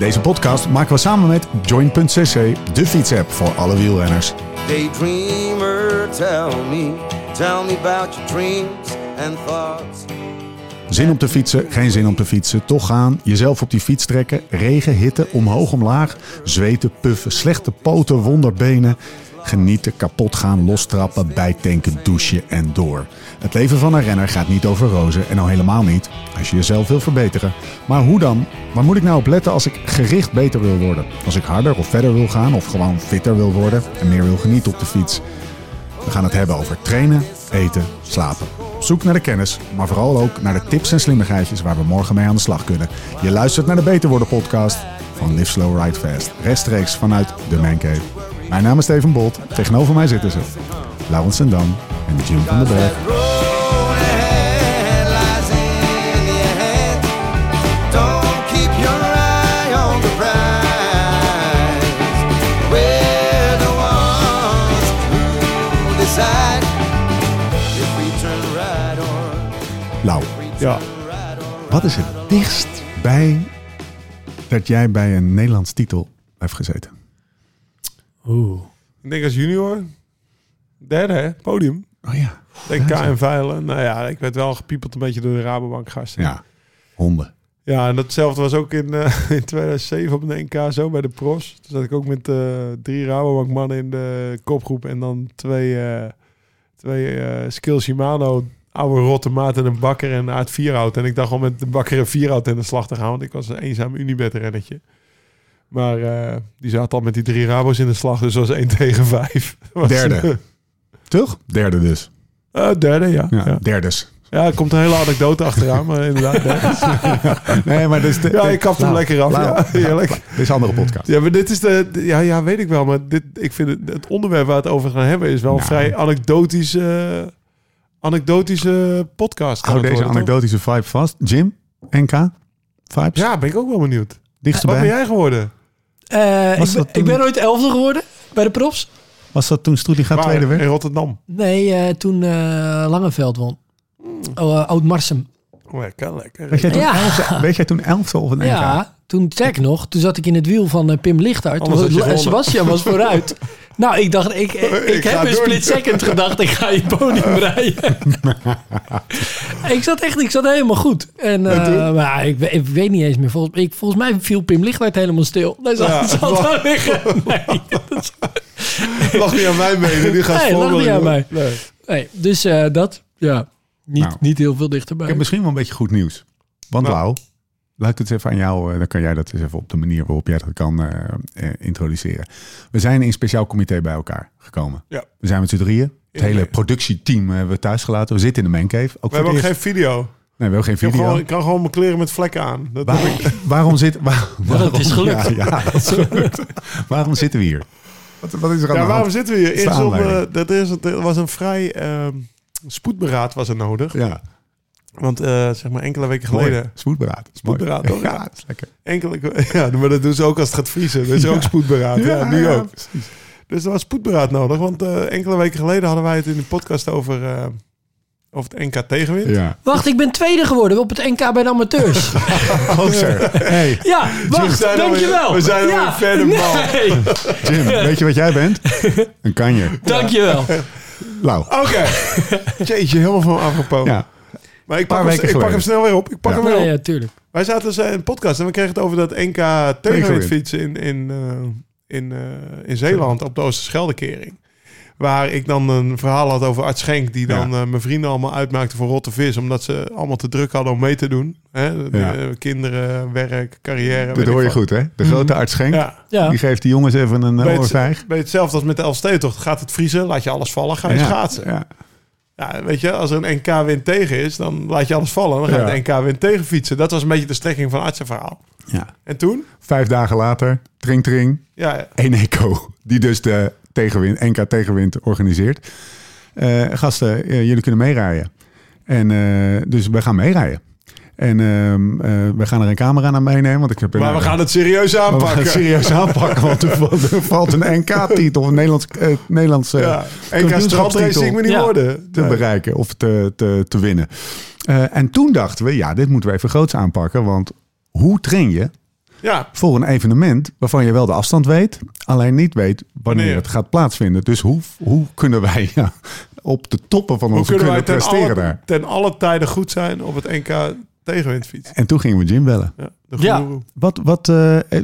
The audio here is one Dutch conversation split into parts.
Deze podcast maken we samen met Join.cc, de fietsapp voor alle wielrenners. Daydreamer, tell me, tell me about your dreams and thoughts. Zin om te fietsen, geen zin om te fietsen, toch gaan, jezelf op die fiets trekken, regen, hitte, omhoog, omlaag, zweten, puffen, slechte poten, wonderbenen. Genieten, kapot gaan, lostrappen, bijtanken, douchen en door. Het leven van een renner gaat niet over rozen en al helemaal niet als je jezelf wil verbeteren. Maar hoe dan? Waar moet ik nou op letten als ik gericht beter wil worden? Als ik harder of verder wil gaan of gewoon fitter wil worden en meer wil genieten op de fiets? We gaan het hebben over trainen, eten, slapen. Zoek naar de kennis, maar vooral ook naar de tips en slimmigheidjes waar we morgen mee aan de slag kunnen. Je luistert naar de Beter Worden podcast van Live Slow Ride Fast. Rechtstreeks vanuit de Mancave. Mijn naam is Steven Bolt. Tegenover mij zitten ze. Laurens Sendam en Jim van den Berg. Lau, Ja. wat is het dichtst bij dat jij bij een Nederlands titel heeft gezeten? Oeh. Ik denk als junior. Derde, hè? Podium. Oh ja. Denk K en Veilen. Nou ja, ik werd wel gepiepeld een beetje door de Rabobank gasten. Ja, honden. Ja, en datzelfde was ook in, eh, in 2007 op de NK zo bij de pros. Toen zat ik ook met eh, drie Rabobank mannen in de kopgroep. En dan twee, eh twee Skill Shimano, oude rotte maat en een bakker en Aard Vierhout. En ik dacht al met de bakker en Vierhout in de slag te gaan. Want ik was een eenzaam Unibet rennetje. Maar eh, die zat al met die drie Rabo's in de slag. Dus dat was 1 tegen 5. Was, Derde. Toch? Derde dus. Eh, derde, ja. Ja, ja. derdes. Ja, er komt een hele anekdote achteraan, maar inderdaad. Nee, maar dus de, Ja, ik kap hem Lau, lekker af. Ja, heerlijk. Dit is een andere podcast. Ja, maar dit is de... Ja, ja weet ik wel. Maar dit, ik vind het, het onderwerp waar we het over gaan hebben... is wel een Nou. vrij anekdotische, anekdotische podcast. Hou deze worden, anekdotische vibe vast. Jim, NK, vibes, Ja, ben ik ook wel benieuwd. dichtst Wat ben jij geworden? Eh, ik, ben, toen- ik ben ooit elfde geworden bij de profs. Was dat toen Stroetinga Waar? tweede In werd? Rotterdam. Nee, eh, toen eh, Langeveld won. Oh, eh, Oud-Marsum. Oh, lekker, lekker. Weet jij toen, Ja. elfde, weet jij toen elfde of een NK? Ja, toen sterk nog. Toen zat ik in het wiel van Pim had je En. Sebastian was vooruit. nou, ik dacht, ik, ik, heb een doen. split second gedacht. Ik ga je podium rijden. ik zat echt, ik zat helemaal goed. En, eh, maar ik, ik weet niet eens meer. Volgens, ik, volgens mij viel Pim Lichthart helemaal stil. Hij zat, Ja. zat daar liggen. Nee, dat is- Lach niet aan mij mee. Die gaat Nee, lach niet aan mij. Nee. nee, dus eh, dat, ja. Niet, Nou. niet heel veel dichterbij. Ik heb misschien wel een beetje goed nieuws. Want Nou. Lau, laat ik het even aan jou, eh, dan kan jij dat eens even op de manier waarop jij dat kan eh, eh, introduceren. We zijn in speciaal comité bij elkaar gekomen. Ja. We zijn met z'n drieën. Het Ja, hele productieteam hebben we thuis gelaten. We zitten in de mancave. Ook We hebben ook geen video. Nee, we hebben geen Ik, video. gewoon, ik kan gewoon mijn kleren met vlekken aan. Dat Waarom, ik. waarom zit... Waar, waarom, is gelukt. Ja, ja, dat is gelukt. waarom zitten we hier? Wat, wat is er aan Ja, de waarom hand? zitten we hier? Is eh, dat is, er was een vrij ehm, spoedberaad was er nodig. Ja, Want eh, zeg maar enkele weken geleden... mooi. Spoedberaad. Spoedberaad, toch? Ja, dat is lekker. Enkele, ja, maar dat doen ze ook als het gaat vriezen. Dat is ook spoedberaad. Ja, nu ook. precies. Dus er was spoedberaad nodig. Want eh, enkele weken geleden hadden wij het in de podcast over, eh, over het NK tegenwind. Ja. Wacht, ik ben tweede geworden op het NK bij de amateurs. Gozer. Hey, Ja, wacht, zijn dankjewel. we zijn alweer ja, verder, man. Nee, Jim, weet je wat jij bent? Een kanjer. dankjewel. Lau. Oké. Jeetje, helemaal van me afgepoten. Ja. Maar ik pak, hem, ik pak hem snel weer op. Ik pak Ja. hem weer op. ja, tuurlijk. Wij zaten dus eh, in een podcast en we kregen het over dat NK tegenwind fietsen in, in, eh, in, eh, in Zeeland op de Oosterscheldekering. Waar ik dan een verhaal had over Art Schenk, die dan Ja. mijn vrienden allemaal uitmaakte voor rotte vis, omdat ze allemaal te druk hadden om mee te doen. Hè? De- Ja. kinderen, werk, carrière. weet Dat hoor je goed, hè? De grote arts Schenk. Ja. Ja. Die geeft die jongens even een oorvijg. bij hetzelfde als met de Elfstedentocht. Gaat het vriezen, laat je alles vallen, ga je Ja, schaatsen. Ja. Weet je, als er een NK-wind tegen is, dan laat je alles vallen. Dan ga je Ja. het NK-wind tegen fietsen. Dat was een beetje de strekking van Artsen verhaal. ja. En toen? Vijf dagen later, tring tring, Ja, één eco. Die dus de tegenwind, NK tegenwind organiseert. Eh, gasten, eh, jullie kunnen meerijden. En eh, dus we gaan meerijden. En ehm, eh, we gaan er een camera naar meenemen. Want ik heb maar we gaan het serieus Maar we gaan aanpakken. het serieus aanpakken, want er, valt- er valt een NK-titel, een Nederlands, eh, Nederlands eh, Ja, NK kampioenschapstitel strandracing moet niet Ja. worden. te Nee. bereiken of te, te, te winnen. Eh, en toen dachten we, ja, dit moeten we even groots aanpakken, want hoe train je Ja, voor een evenement waarvan je wel de afstand weet, alleen niet weet wanneer, Wanneer. het gaat plaatsvinden. Dus hoe, hoe kunnen wij ja, op de toppen van hoe onze kunnen kunnen, wij ten presteren alle, daar? ten alle tijden goed zijn op het NK tegenwindfiets? En toen gingen we Jim bellen. Ja, Ja. Wat, wat eh, eh,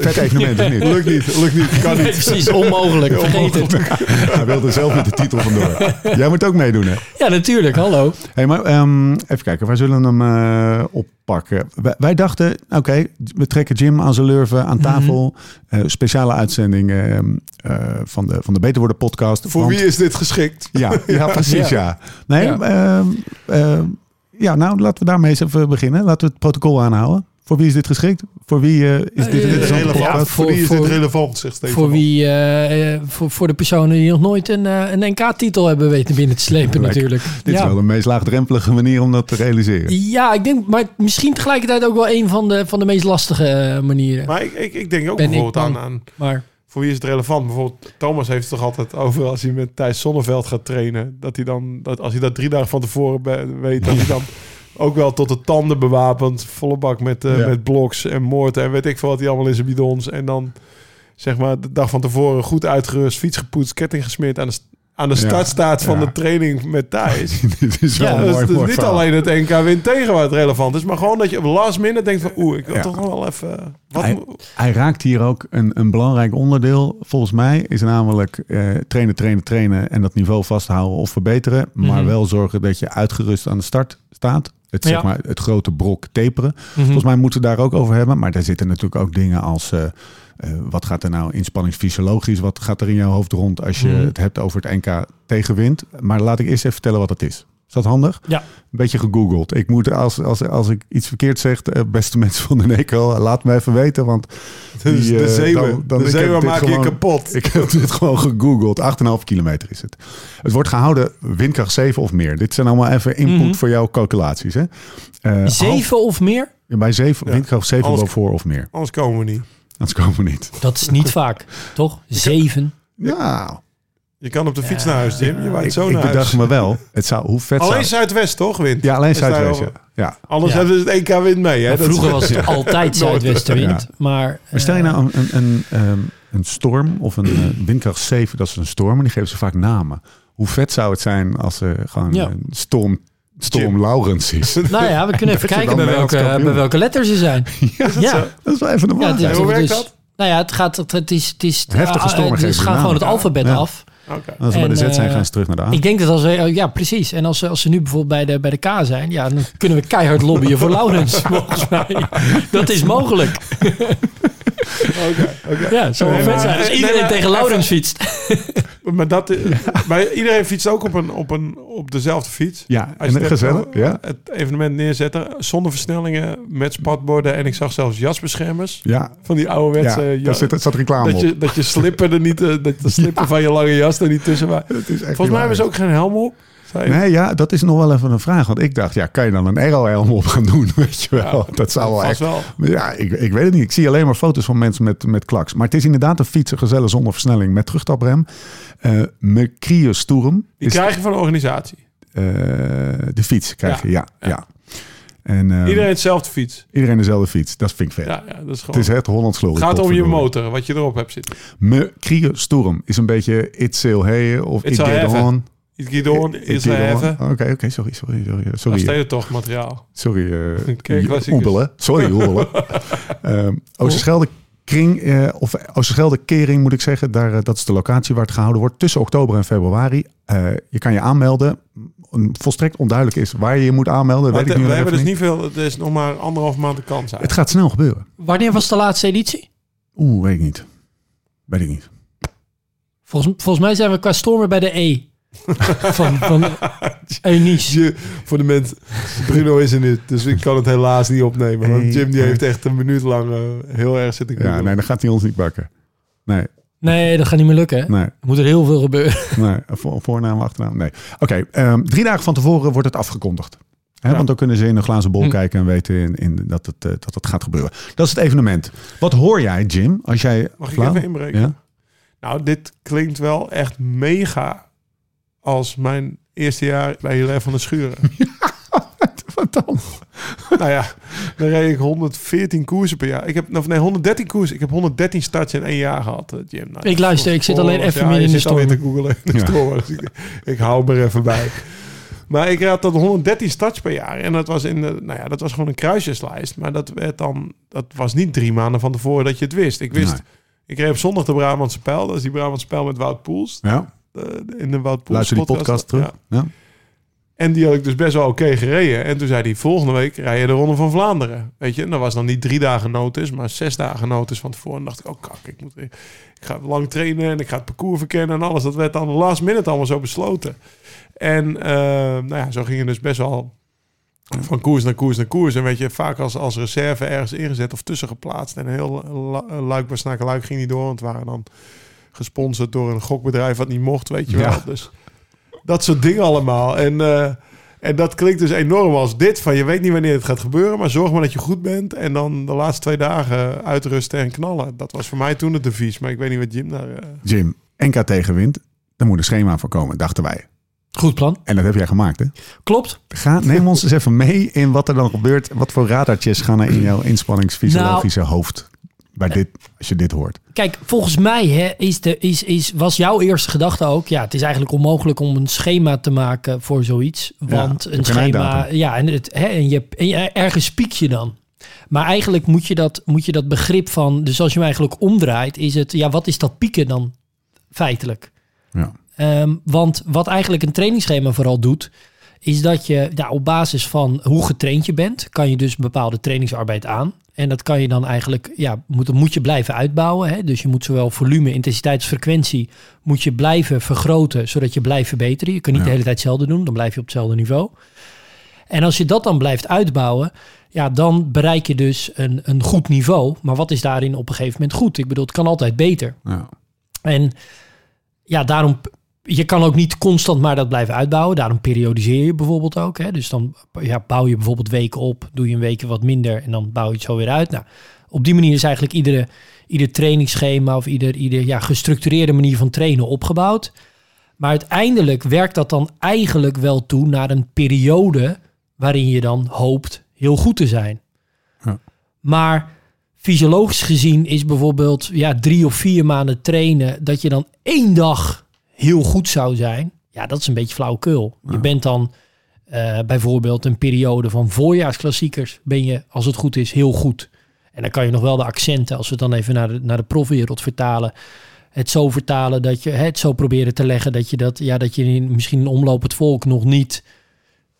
vet evenement of niet? Lukt niet, lukt niet, kan Nee, niet. precies, onmogelijk. Vergeet het. Hij wilde zelf met de titel vandoor. Jij moet ook meedoen, hè? Ja, natuurlijk. Hallo. Hey, maar ehm, even kijken, wij zullen hem eh, oppakken. Wij, wij dachten, oké, we trekken Jim aan zijn lurven aan tafel. Eh, speciale uitzending ehm, eh, van, de, van de Beter Worden podcast. Voor Want- wie is dit geschikt? Ja, ja precies, ja. Nee, Ja. ehm, ehm, ja, nou, laten we daarmee eens even beginnen. Laten we het protocol aanhouden. Voor wie is dit geschikt? Voor wie eh, is dit Eh, een Dit is interessante relevant. voor, wie is voor- dit relevant, zegt Steven. Voor wie, eh, eh, voor, voor de personen die nog nooit een, eh, een NK-titel hebben weten binnen te slepen natuurlijk. Dit is wel de meest laagdrempelige manier om dat te realiseren. ja, ik denk, maar misschien tegelijkertijd ook wel een van de, van de meest lastige eh, manieren. Maar, Maar ik, ik, ik denk ook Ben ik bijvoorbeeld aan, aan... Voor wie is het relevant? Bijvoorbeeld, Thomas heeft het toch altijd over als hij met Thijs Sonneveld gaat trainen. Dat hij dan, dat als hij dat drie dagen van tevoren weet, dat hij dan ook wel tot de tanden bewapend, volle bak met, eh, Ja. met bloks en moord en weet ik veel wat hij allemaal in zijn bidons. En dan zeg maar de dag van tevoren goed uitgerust, fiets gepoetst, ketting gesmeerd aan de, aan de start staat van de training met Thijs. dit is wel Ja, een dus mooi, het is mooi niet verhaal. alleen het NK win tegen het relevant is, maar gewoon dat je op last minute denkt van oeh, ik wil toch nog wel even... Wat, Hij- raakt hier ook een, een belangrijk onderdeel. Volgens mij is namelijk eh, trainen, trainen, trainen en dat niveau vasthouden of verbeteren. Maar Mhm. wel zorgen dat je uitgerust aan de start staat. Het, zeg maar, het grote brok taperen. Mhm. Volgens mij moeten we daar ook over hebben. Maar daar zitten natuurlijk ook dingen als... eh, eh, wat gaat er nou inspanningsfysiologisch? Wat gaat er in jouw hoofd rond als je Mhm. het hebt over het NK tegenwind? Maar laat ik eerst even vertellen wat het is. Is dat handig? Ja. Een beetje gegoogeld. Ik moet, als, als, als ik iets verkeerd zeg, eh, beste mensen van de NECO, laat me even weten. Want Dus die, de eh, zeeuwen, dan- de zeeuwen maak je kapot. ik heb dit gewoon gegoogeld. 8,5 kilometer is het. Het wordt gehouden windkracht 7 of meer. Dit zijn allemaal even input Mhm. voor jouw calculaties. Hè? Half- Zeven of meer? bij 7, Ja. windkracht 7 Alles- boven of meer. Anders komen we niet. Anders komen we niet. Dat is niet vaak, toch? Zeven. Ja, Je kan op de fiets naar huis, Jim. Je waait ik, zo ik naar bedacht huis. me wel. Het zou, hoe vet Alleen zou... Zuidwest, toch, wint? Ja, alleen Is Zuidwest. Ja. ja. Anders Ja. hebben ze het EK wint mee, hè? Dat vroeger was het altijd zuidwestenwind. Maar, Maar stel je eh, nou een, een, een, ehm, een storm of een eh, windkracht 7, dat is een storm. En die geven ze vaak namen. Hoe vet zou het zijn als er gewoon Ja. een storm, storm. Laurens is? Nou ja, we kunnen even Dat kijken bij welke, bij welke letters ze zijn. ja, Ja, dat is wel even een ja, is- hoe werkt is- dat? Nou ja, het gaat, het, het is, het is, Heftige ah, stormen ah, geven Ze de gaan gewoon het alfabet Ja. af. Oké. Als we bij de En, Z zijn, eh, gaan ze terug naar de A. Ik denk dat als we, oh, ja precies. En als, ze- als ze nu bijvoorbeeld bij de, bij de K zijn, ja, dan kunnen we keihard lobbyen voor Laurens, volgens mij. Dat is mogelijk. Oké, oké. Ja, zou wel Nee, vet zijn. Iedereen tegen Laurens fietst. Maar dat, maar iedereen fietst ook op, een, op, een, op dezelfde fiets. Ja, Als en je het hebt gezellig. over Ja, Het evenement neerzetten zonder versnellingen, met spatborden. En ik zag zelfs jasbeschermers. ja, Van die ouderwetse ja jas. daar zit, zat reclame dat, op. je, dat je slipper er niet, eh, dat de slipper van je lange jas er niet tussen echt Volgens mij hebben ze ook geen helm op. Nee, ja, dat is nog wel even een vraag. Want ik dacht, ja, kan je dan een aero-helm op gaan doen? Weet je wel, dat zou wel echt... wel. Ja, ik, ik weet het niet. Ik zie alleen maar foto's van mensen met, met klaks. Maar het is inderdaad een fietsen gezellig zonder versnelling met terugtaprem. Eh Mercurius Sturm Die is krijg je van de organisatie. eh, de fiets. Krijg je, ja. ja. ja. En, ehm, Iedereen hetzelfde fiets. iedereen dezelfde fiets. Dat vind ik vet. Ja, ja, dat is Het gewoon... is het Hollands glorie. Het gaat om je motor, wat je erop hebt zitten. Mercurius Sturm is een beetje It's Sail Hey of It It Get. On. Iets Gidon, iets Get On. heffen. Oké, oké, sorry, sorry, sorry. Dat Sorry, is stedentocht materiaal. sorry eh. Oebelen. Sorry, Oebelen. Ehm Oosterschelde Kring, eh, of Oosterschelde Kering moet ik zeggen. Daar, eh, dat is de locatie waar het gehouden wordt. Tussen oktober en februari. Eh, je kan je aanmelden. Volstrekt onduidelijk is waar je je moet aanmelden. Weet ik nu we hebben even dus niet veel, het is nog maar anderhalf maand de kans. Het gaat snel gebeuren. Wanneer was de laatste editie? Oeh, weet ik niet. Weet ik niet. Volgens, volgens mij zijn we qua stormen bij de E. van van Eunice. Je, voor de mensen, Bruno is er niet, dus ik kan het helaas niet opnemen. Want Jim die heeft echt een minuut lang eh, heel erg zitten Ja, nee, dan gaat hij ons niet bakken. Nee, Nee, dat gaat niet meer lukken. hè? nee, Er moet er heel veel gebeuren. nee. Voor, voornaam, achternaam, nee. Oké, ehm, drie dagen van tevoren wordt het afgekondigd. Hè, Ja. Want dan kunnen ze in een glazen bol Hm. kijken en weten in, in, dat, het, eh, dat het gaat gebeuren. Dat is het evenement. Wat hoor jij, Jim, als jij... Mag ik even inbreken? Ja? Nou, dit klinkt wel echt mega als mijn eerste jaar bij Hilaire van de Schuren. Wat dan? nou ja, Dan reed ik 114 koersen per jaar. Ik heb, of nee, 113 koersen. Ik heb 113 starts in één jaar gehad, eh, Jim. Nou, Ik luister, ik zit alleen even ja, meer in de storm. te googlen in de Ja. storm. Dus ik, ik hou me er even bij. Maar ik had dan 113 starts per jaar. En dat was, in de, nou ja, dat was gewoon een kruisjeslijst. Maar dat, werd dan, dat was niet drie maanden van tevoren dat je het wist. Ik wist, Nee. ik reed op zondag de Brabantse Pijl. Dat is die Brabantse Pijl met Wout Poels. Ja, in de Wout Poels luister die podcast terug. Ja. Ja. En die had ik dus best wel oké gereden. En toen zei hij, volgende week rij je de Ronde van Vlaanderen. Weet je, en dat was dan niet drie dagen notice, maar zes dagen notice van tevoren. En dacht ik, oh kak, ik, moet, ik ga lang trainen en ik ga het parcours verkennen en alles. Dat werd dan last minute allemaal zo besloten. En eh, nou ja, zo ging het dus best wel van koers naar koers naar koers. En weet je, vaak als, als reserve ergens ingezet of tussen geplaatst. En heel lu- luik bij luik ging niet door, want het waren dan gesponsord door een gokbedrijf wat niet mocht, weet je Ja. wel. Dus dat soort dingen allemaal. En, eh, en dat klinkt dus enorm als dit. Van je weet niet wanneer het gaat gebeuren, maar zorg maar dat je goed bent. En dan de laatste twee dagen uitrusten en knallen. Dat was voor mij toen het devies. Maar ik weet niet wat Jim daar... eh, Jim, NK tegenwind. Daar moet een schema voor komen, dachten wij. Goed plan. En dat heb jij gemaakt, hè? Klopt. Ga, neem ons eens even mee in wat er dan gebeurt. Wat voor radartjes gaan er in jouw inspanningsfysiologische Nou, hoofd? Bij dit, als je dit hoort. Kijk, volgens mij hè, is de, is, is, was jouw eerste gedachte ook... ja, het is eigenlijk onmogelijk om een schema te maken voor zoiets. Want een schema... Ja, en, het, hè, en, je, en je- ergens piek je dan. Maar eigenlijk moet je, dat, moet je dat begrip van... dus als je hem eigenlijk omdraait, is het... ja, wat is dat pieken dan feitelijk? Ja. Ehm, want wat eigenlijk een trainingsschema vooral doet, is dat je ja, op basis van hoe getraind je bent, kan je dus bepaalde trainingsarbeid aan. En dat kan je dan eigenlijk, ja, moet, moet je blijven uitbouwen. Hè? Dus je moet zowel volume, intensiteit als frequentie moet je blijven vergroten, zodat je blijft verbeteren. Je kunt niet Ja. de hele tijd hetzelfde doen, dan blijf je op hetzelfde niveau. En als je dat dan blijft uitbouwen, ja, dan bereik je dus een, een goed niveau. Maar wat is daarin op een gegeven moment goed? Ik bedoel, het kan altijd beter. Ja. En ja, daarom, je kan ook niet constant maar dat blijven uitbouwen. Daarom periodiseer je bijvoorbeeld ook. Hè? Dus dan ja, bouw je bijvoorbeeld weken op, doe je een week wat minder en dan bouw je het zo weer uit. Nou, op die manier is eigenlijk iedere, ieder trainingsschema of ieder, ieder ja, gestructureerde manier van trainen opgebouwd. Maar uiteindelijk werkt dat dan eigenlijk wel toe naar een periode waarin je dan hoopt heel goed te zijn. Ja. Maar fysiologisch gezien is bijvoorbeeld ja, drie of vier maanden trainen, dat je dan één dag heel goed zou zijn. Ja, dat is een beetje flauwekul. Je bent dan eh, bijvoorbeeld een periode van voorjaarsklassiekers, ben je, als het goed is, heel goed. En dan kan je nog wel de accenten, als we het dan even naar de, naar de profwereld vertalen, het zo vertalen dat je het zo proberen te leggen dat je dat, ja, dat je in, misschien omloop het volk nog niet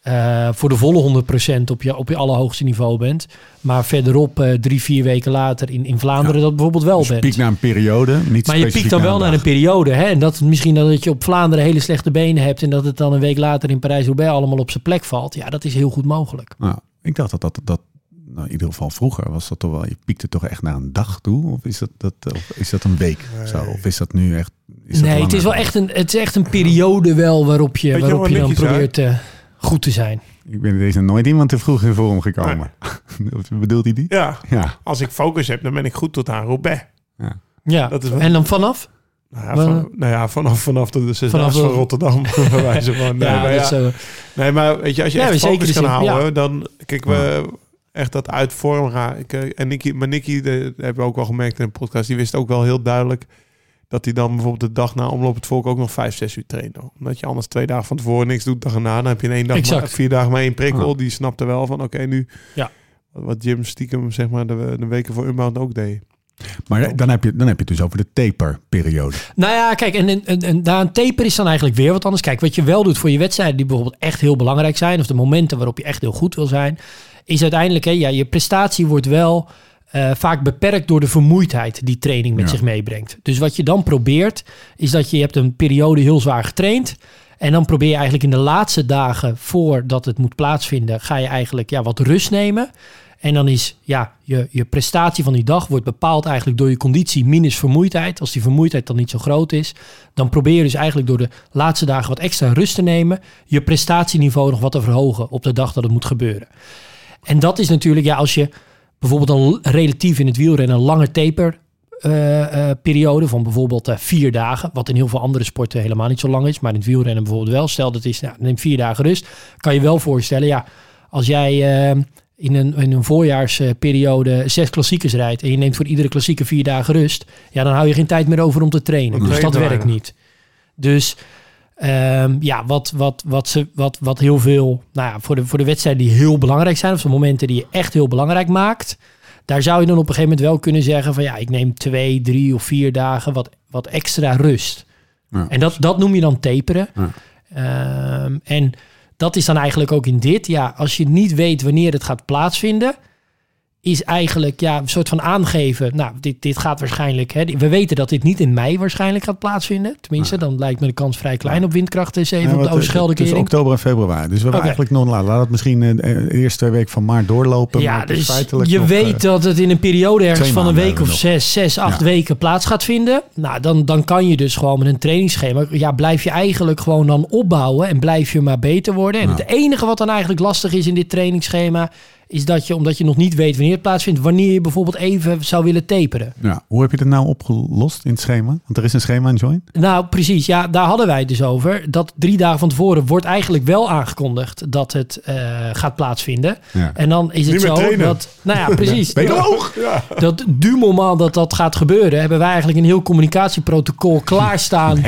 eh, voor de volle 100% op je, op je allerhoogste niveau bent. Maar verderop, eh, drie, vier weken later in, in Vlaanderen, dat bijvoorbeeld wel Dus je bent. piekt naar een periode, niet Maar je piekt dan wel naar een periode. Hè? En dat misschien dat je op Vlaanderen hele slechte benen hebt. En dat het dan een week later in Parijs-Roubaix allemaal op zijn plek valt. Ja, dat is heel goed mogelijk. Nou, ik dacht dat dat, dat nou, in ieder geval vroeger was dat toch wel, je piekte toch echt naar een dag toe? Of is dat, dat, of is dat een week? Zo? Of is dat nu echt... Is dat nee, het is wel echt een, het is echt een periode wel waarop je, je waarop wat je dan probeert eh, goed te zijn. Ik ben deze nooit iemand te vroeg in vorm gekomen. Bedoelt hij die? ja, Ja. als ik focus heb, dan ben ik goed tot aan Roubaix. Ja, Dat is wel- en dan vanaf? Nou ja, van, nou ja vanaf, vanaf de zesdaagse Vanaf van Rotterdam. van, nee, ja, maar ja. zo. Nee, maar weet je, als je Ja, echt zeker focus kan zin, houden, ja. dan... Kijk, we echt dat uit vorm gaan. Ik, eh, en Nicky, maar Nicky, de- dat hebben we ook wel gemerkt in de podcast, die wist ook wel heel duidelijk dat hij dan bijvoorbeeld de dag na omloop het volk ook nog vijf, zes uur trainde. Omdat je anders twee dagen van tevoren niks doet, dag erna, dan heb je in één dag, maar, vier dagen maar één prikkel. Ja. Die snapte wel van, oké, nu... Ja. Wat Jim stiekem, zeg maar, de, de weken voor Unbound ook deed. Maar dan heb, je, dan heb je het dus over de taperperiode. Nou ja, kijk, en, en, een taper is dan eigenlijk weer wat anders. Kijk, wat je wel doet voor je wedstrijden die bijvoorbeeld echt heel belangrijk zijn, of de momenten waarop je echt heel goed wil zijn, is uiteindelijk, hè, ja, je prestatie wordt wel eh, vaak beperkt door de vermoeidheid die training met Ja. zich meebrengt. Dus wat je dan probeert, is dat je, je hebt een periode heel zwaar getraind. En dan probeer je eigenlijk in de laatste dagen voordat het moet plaatsvinden, ga je eigenlijk ja, wat rust nemen. En dan is ja, je, je prestatie van die dag wordt bepaald eigenlijk door je conditie minus vermoeidheid. Als die vermoeidheid dan niet zo groot is, dan probeer je dus eigenlijk door de laatste dagen wat extra rust te nemen, je prestatieniveau nog wat te verhogen op de dag dat het moet gebeuren. En dat is natuurlijk, ja, als je bijvoorbeeld een relatief in het wielrennen een lange taper eh, eh, periode van bijvoorbeeld eh, vier dagen, wat in heel veel andere sporten helemaal niet zo lang is, maar in het wielrennen bijvoorbeeld wel. Stel dat is, nou, neem vier dagen rust, kan je wel voorstellen, ja, als jij in een, in een voorjaarsperiode zes klassiekers rijdt en je neemt voor iedere klassieker vier dagen rust, ja, dan hou je geen tijd meer over om te trainen. Dus dat werkt niet. Dus ehm, ja, wat, wat, wat, ze, wat, wat heel veel, nou ja, voor de, voor de wedstrijden die heel belangrijk zijn, of de momenten die je echt heel belangrijk maakt, daar zou je dan op een gegeven moment wel kunnen zeggen van ja, ik neem twee, drie of vier dagen wat, wat extra rust. Ja. En dat, dat noem je dan taperen. Ja. Ehm, en dat is dan eigenlijk ook in dit. Ja, als je niet weet wanneer het gaat plaatsvinden, is eigenlijk ja, een soort van aangeven. Nou, dit, dit gaat waarschijnlijk. Hè, we weten dat dit niet in mei waarschijnlijk gaat plaatsvinden. Tenminste, dan lijkt me de kans vrij klein op windkracht 7 Ja, op de tussen kering. oktober en februari. Dus we hebben eigenlijk nog laat. Laat het misschien eh, de eerste twee weken van maart doorlopen. Ja, maar dus feitelijk je nog, weet eh, dat het in een periode ergens van een week of zes, zes, acht Ja. weken plaats gaat vinden. Nou, dan, dan kan je dus gewoon met een trainingsschema, ja, blijf je eigenlijk gewoon dan opbouwen en blijf je maar beter worden. En het enige wat dan eigenlijk lastig is in dit trainingsschema, is dat je, omdat je nog niet weet wanneer het plaatsvindt, wanneer je bijvoorbeeld even zou willen taperen. ja. Hoe heb je dat nou opgelost in het schema? Want er is een schema in Join. Nou, precies. Ja, daar hadden wij het dus over. Dat drie dagen van tevoren wordt eigenlijk wel aangekondigd dat het eh, gaat plaatsvinden. Ja. En dan is het zo trainen. dat, nou ja, precies. Ben je? Ja. dat du moment dat dat gaat gebeuren, hebben wij eigenlijk een heel communicatieprotocol klaarstaan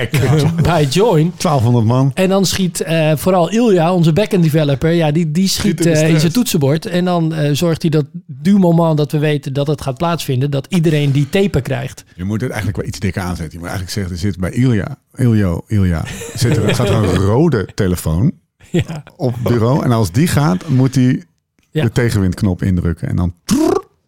bij Join. 1200 man. En dan schiet eh, vooral Ilja, onze backend developer, ja, die, die schiet in de eh, in zijn toetsenbord. En dan eh, zorgt hij dat du moment dat we weten dat het gaat plaatsvinden, dat iedereen die taper krijgt. Je moet het eigenlijk wel iets dikker aanzetten. Je moet eigenlijk zeggen, er zit bij Ilja, Iljo, Ilja, zit er, staat er een rode telefoon Ja, op het bureau. En als die gaat, moet hij Ja. de tegenwindknop indrukken. En dan,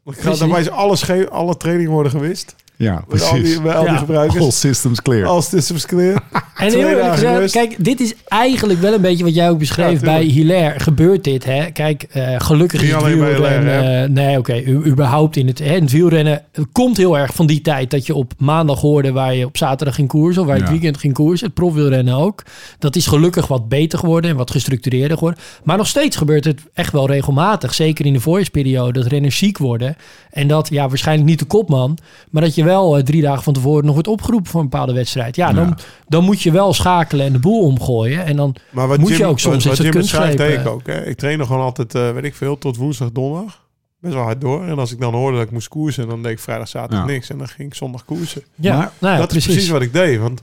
Gaat daarbij is alles alle trainingen worden gewist. Ja, Met al die, precies. bij al die Ja. gebruikers. All systems clear. Als systems clear. En heel eerlijk gezegd, kijk, dit is eigenlijk wel een beetje wat jij ook beschreef Ja, bij. Hilaire. Gebeurt dit, hè? Kijk, eh, gelukkig Niet is het alleen bij wielrennen... Hilaire, eh, nee, oké, überhaupt in het, hè, in het wielrennen... Het komt heel erg van die tijd dat je op maandag hoorde... waar je op zaterdag ging koersen of waar je het weekend ging koersen. Het profwielrennen ook. Dat is gelukkig wat beter geworden en wat gestructureerder geworden. Maar nog steeds gebeurt het echt wel regelmatig. Zeker in de voorjaarsperiode, dat renners ziek worden. En dat, ja, waarschijnlijk niet de kopman... maar dat je wel eh, drie dagen van tevoren nog wordt opgeroepen voor een bepaalde wedstrijd. Ja, dan, Ja. dan moet je wel schakelen en de boel omgooien. En dan Maar wat Moet Jim, je ook soms wat, wat zo'n Jim deed ik ook. Hè. Ik trainde gewoon altijd, eh, weet ik veel, tot woensdag, donderdag. Best wel hard door. En als ik dan hoorde dat ik moest koersen, dan deed ik vrijdag, zaterdag Ja. niks. En dan ging ik zondag koersen. Ja, Maar nou ja, dat precies. is precies wat ik deed. Want,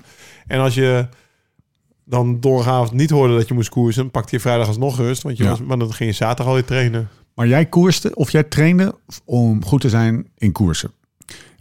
en als je dan donderdagavond niet hoorde dat je moest koersen, dan pakte je vrijdag alsnog rust. Want je Ja. was, maar dan ging je zaterdag alweer trainen. Maar jij koerste, of jij trainde om goed te zijn in koersen.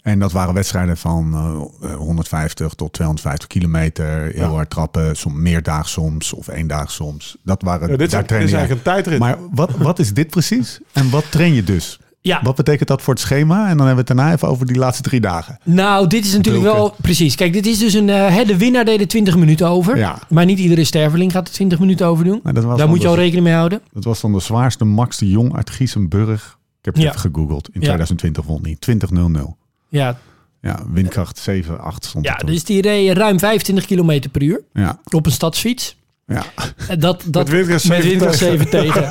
En dat waren wedstrijden van eh, 150 tot 250 kilometer. Heel Ja. hard trappen, soms meerdaag soms of één dag soms. Dat waren, Ja, dit, is, daar dit is jij. eigenlijk een tijdrit. Maar wat, wat is dit precies? En wat train je dus? Ja, Wat betekent dat voor het schema? En dan hebben we het daarna even over die laatste drie dagen. nou, dit is natuurlijk wel precies. Kijk, dit is dus een. eh, hè, de winnaar deed er 20 minuten over. Ja. Maar niet iedere sterveling gaat er 20 minuten over doen. Maar dat, was Daar moet je de- al rekening mee houden. dat was dan de zwaarste Max de Jong uit Giesenburg. Ik heb het Ja. even gegoogeld. In Ja. 2020 won hij. 20.00. Ja, Ja, windkracht 7, 8 stond ja er dus die reed ruim 25 km per uur Ja, op een stadsfiets. ja. En Dat, dat, Met windkracht met 7 windkracht tegen. 7 tegen.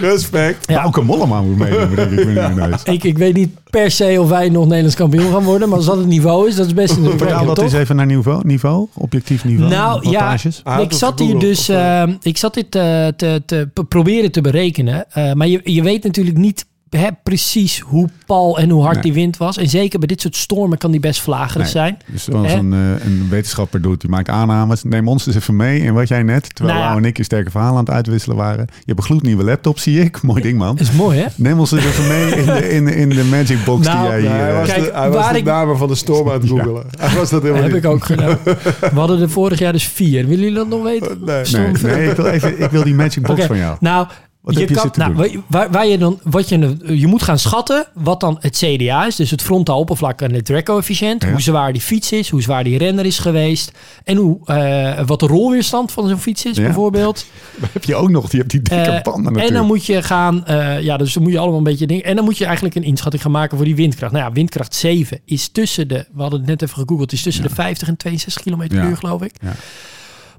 Respect. Ja. Bauke Mollema moet meedoen, denk ik. is. Ik, ik weet niet per se of wij nog Nederlands kampioen gaan worden. Maar als dat het niveau is, dat is best een Vertaal indrukwekkend, dat eens even naar niveau, niveau objectief niveau. Nou, ja. ik zat hier dus, eh, eh, ik zat dit eh, te, te proberen te berekenen. Eh, maar je, je weet natuurlijk niet hè, precies hoe pal en hoe hard Nee. die wind was. En zeker bij dit soort stormen kan die best vlagerig Nee. zijn. Dus zoals een, eh, een wetenschapper doet, die maakt aannames. Neem ons eens even mee in wat jij net, terwijl Nou ja. En ik je sterke verhalen aan het uitwisselen waren. Je hebt een gloednieuwe laptop, zie ik. Mooi ding, man. Dat is mooi, hè? Neem ons eens even mee in de, in, in de magic box Nou, die jij hier... Ja, hij eh, was, Kijk, de, hij was waar de ik- namen van de storm aan het googelen. Hij was dat helemaal heb niet. ik ook gedaan. We hadden er vorig jaar dus vier. Willen jullie dat nog weten? Nee. Nee, nee ik, wil even, ik wil die magic box van jou. Nou, Wat je, heb je kan, zitten nou, doen? waar, waar je dan, wat je, je moet gaan schatten wat dan het CDA is, dus het frontaal oppervlak en het drag-coëfficiënt, Ja. hoe zwaar die fiets is, hoe zwaar die renner is geweest en hoe, eh, wat de rolweerstand van zo'n fiets is Ja. bijvoorbeeld. heb je ook nog, die hebt die dikke Eh, banden en natuurlijk. dan moet je gaan, eh, ja, dus dan moet je allemaal een beetje dingen. En dan moet je eigenlijk een inschatting gaan maken voor die windkracht. Nou ja, windkracht 7 is tussen de, we hadden het net even gegoogeld, is tussen de 50 en 62 km per uur, geloof ik. Ja.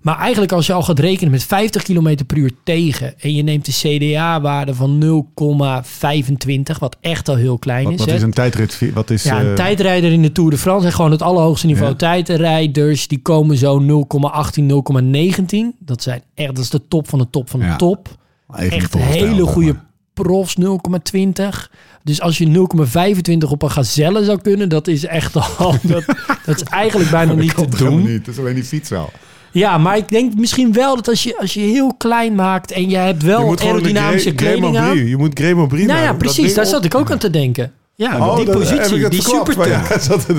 Maar eigenlijk als je al gaat rekenen met 50 km per uur tegen en je neemt de CDA-waarde van 0,25, wat echt al heel klein Wat, is. wat hè. is een tijdrit? Wat is, ja, een eh, tijdrijder in de Tour de France en gewoon het allerhoogste niveau Ja. tijdrijders, die komen zo 0,18, 0,19. Dat zijn echt, dat is de top van de top van de Ja. top. even echt hele goede profs 0,20. Dus als je 0,25 op een gazelle zou kunnen, dat is echt al. Dat, dat is eigenlijk bijna niet te doen. niet. Dat is alleen die fiets wel. Ja, maar ik denk misschien wel dat als je, als je heel klein maakt en je hebt Je wel de aerodynamische kleding aan. Je moet Graham Brie Nou ja. Dat precies. Daar zat ik ook aan te denken. Ja, Oh, die dat- heb ik positie, die super Ja.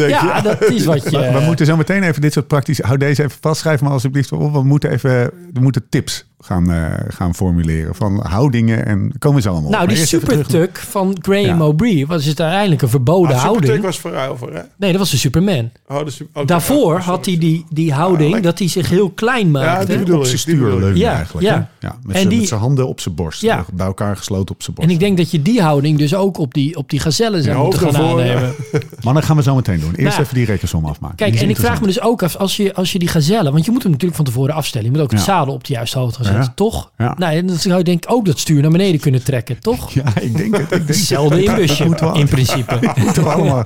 Ja, dat is wat je... We, we moeten zo meteen even dit soort praktische... Hou deze even vast. Schrijf maar alsjeblieft op. We moeten even we moeten tips gaan, eh, gaan formuleren. Van houdingen en komen ze allemaal op. nou, Maar die supertuk van Graham Ja. O'Brien was het uiteindelijk een verboden Ah, houding. Supertech was voor over, hè? Nee, dat was de Superman. Oh, de oh, Daarvoor oh, had hij die, die houding lekker. dat hij zich heel klein Ja, maakte. die bedoel op zijn die stuurleuning Ja, eigenlijk. ja. hè? ja met En zijn- die- met zijn handen op zijn borst. Ja. Bij elkaar gesloten op zijn borst. en ik denk dat je die houding dus ook op die, op die gazellen zou Ja, moeten gaan aannemen. Maar dat gaan we zo meteen doen. Eerst Nou, even die rekensom afmaken. Kijk, Die en ik vraag me dus ook af, als je, als je die gazellen... Want je moet hem natuurlijk van tevoren afstellen. Je moet ook het Ja. zadel op de juiste hoogte gaan zetten, Ja. toch? Ja. Nou, en dan zou je denk ik ook dat stuur naar beneden kunnen trekken, toch? Ja, ik denk het. Ik denk Hetzelfde het. inbusje, in principe. we allemaal.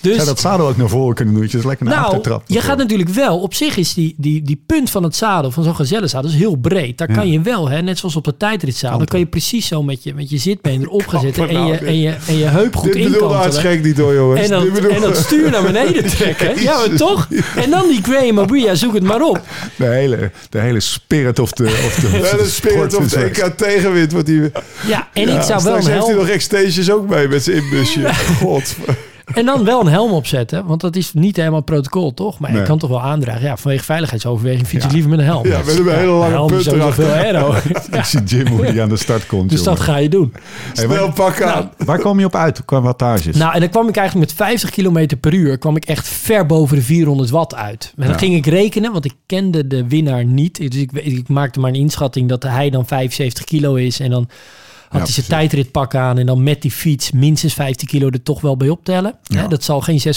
Dus, Zou dat zadel ook naar voren kunnen doen? Dat je dus lekker naar achter nou, trapt. je gaat natuurlijk wel... Op zich is die, die, die punt van het zadel, van zo'n gazellenzadel, is heel breed. Daar Ja. kan je wel, hè, net zoals op de tijdritzadel... dan kan je precies zo met je, met je zitbeen erop gaan zitten... en je, en, je, en je heup goed Dit bedoelde inkantelen. Aardschenk niet hoor, jongens. En dat, en dat stuur naar beneden trekken. Ja, maar toch? En dan die Graham O'Brien, zoek het maar op. De hele, de hele spirit of de, of de, Ja, de spirit of de EK tegenwind. Wordt die, Ja, en ja, ik zou wel straks heeft hij nog extensions ook mee met zijn inbusje. God. En dan wel een helm opzetten, want dat is niet helemaal protocol, toch? Maar je Nee. kan toch wel aandragen. Ja, vanwege veiligheidsoverweging fiets ik Ja. liever met een helm. Ja, met een hele lange helm punt erachter. Ik zie Jim hoe die aan de start komt. Dus dat ga je doen. Hey, Snel waar, pakken aan. waar kom je op uit qua wattages? Nou, en dan kwam ik eigenlijk met 50 km per uur... kwam ik echt ver boven de 400 watt uit. Maar dan Ja. ging ik rekenen, want ik kende de winnaar niet. Dus ik, ik maakte maar een inschatting dat hij dan 75 kilo is... en dan had Ja, hij zijn tijdritpak aan... en dan met die fiets minstens 15 kilo er toch wel bij optellen. Ja. Hè, dat zal geen 6,8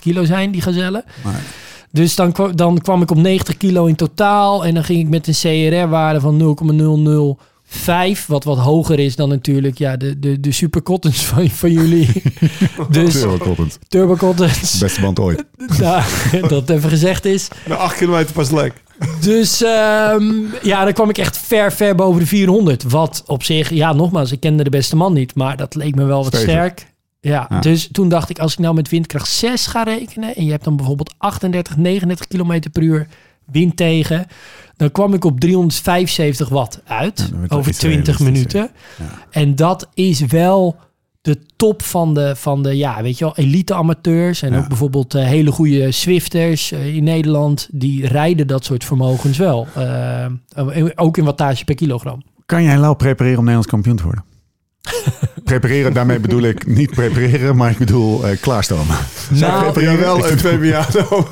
kilo zijn, die gazelle. Nee. Dus dan, dan kwam ik op 90 kilo in totaal. En dan ging ik met een CRR-waarde van 0,005. Wat wat hoger is dan natuurlijk ja, de, de, de supercottons van, van jullie. dus Turbocottend. turbocottons. Beste band ooit. Nou, dat even gezegd is. Na acht kilometer pas lek. Dus ehm, ja, dan kwam ik echt ver, ver boven de 400. Wat op zich, ja, nogmaals, ik kende de beste man niet. Maar dat leek me wel wat sterk. Ja, Ja. dus toen dacht ik, als ik nou met windkracht 6 ga rekenen... en je hebt dan bijvoorbeeld 38, 39 kilometer per uur wind tegen... dan kwam ik op 375 watt uit Ja, over iets 20 realistischer. minuten. En dat is wel de top van de, van de ja, weet je wel, elite amateurs. En Ja. ook bijvoorbeeld eh, hele goede Swifters eh, in Nederland. Die rijden dat soort vermogens wel. Eh, ook in wattage per kilogram. Kan jij Lau prepareren om Nederlands kampioen te worden? prepareren, daarmee bedoel ik niet prepareren, maar ik bedoel eh klaarstomen. Nou, Ja, wel een Fabiano.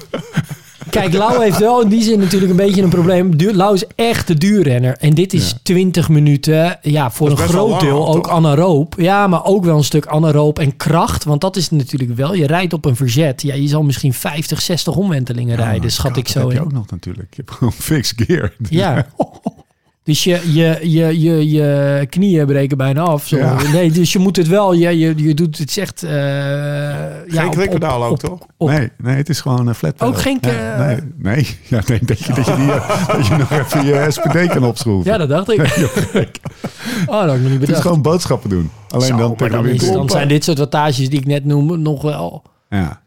Kijk, Lau heeft wel in die zin natuurlijk een beetje een probleem. Lau is echt de duurrenner. En dit is Ja. 20 minuten. Ja, voor een groot lang deel ook toch? anaeroop. Ja, maar ook wel een stuk anaeroop en kracht. Want dat is natuurlijk wel. Je rijdt op een verzet. Ja, je zal misschien 50, 60 omwentelingen rijden, schat ik zo Dat heb je ook nog natuurlijk. Je hebt gewoon fixed gear. Ja. Dus je, je, je, je, je knieën breken bijna af. Zo. Ja. Nee, dus je moet het wel. Je, je, je doet het echt. eh ja, Geen op- klikpedaal ook, op- toch? op- Nee, nee, het is gewoon een flat pedal. Ook geen, Ja, nee, nee. Ja, nee, denk je dat je, die, eh, dat je nog even je SPD kan opschroeven. Ja, dat dacht ik. oh, dat had ik nog niet het is gewoon boodschappen doen. Alleen Zo, dan dan, is, winter. dan zijn dit soort wattages die ik net noem nog wel. Ja.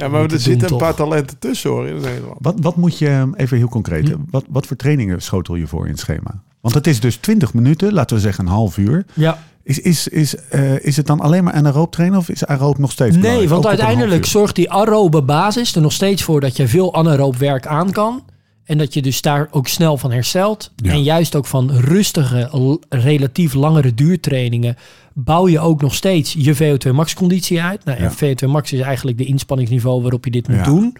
Ja, maar er zitten een paar talenten tussen hoor in Nederland. Wat, wat moet je, eh, even heel concreet, Hm. wat, wat voor trainingen schotel je voor in het schema? Want het is dus 20 minuten, laten we zeggen een half uur. Ja. Is, is, is, eh, is het dan alleen maar anaeroop trainen of is aeroop nog steeds Nee, belangrijk? want uiteindelijk zorgt die aerobe basis er nog steeds voor dat je veel anaeroop werk aan kan. En dat je dus daar ook snel van herstelt. Ja. En juist ook van rustige, relatief langere duurtrainingen bouw je ook nog steeds je VO2 max conditie uit. Nou. Ja. VO2 max is eigenlijk de inspanningsniveau waarop je dit moet Ja. doen.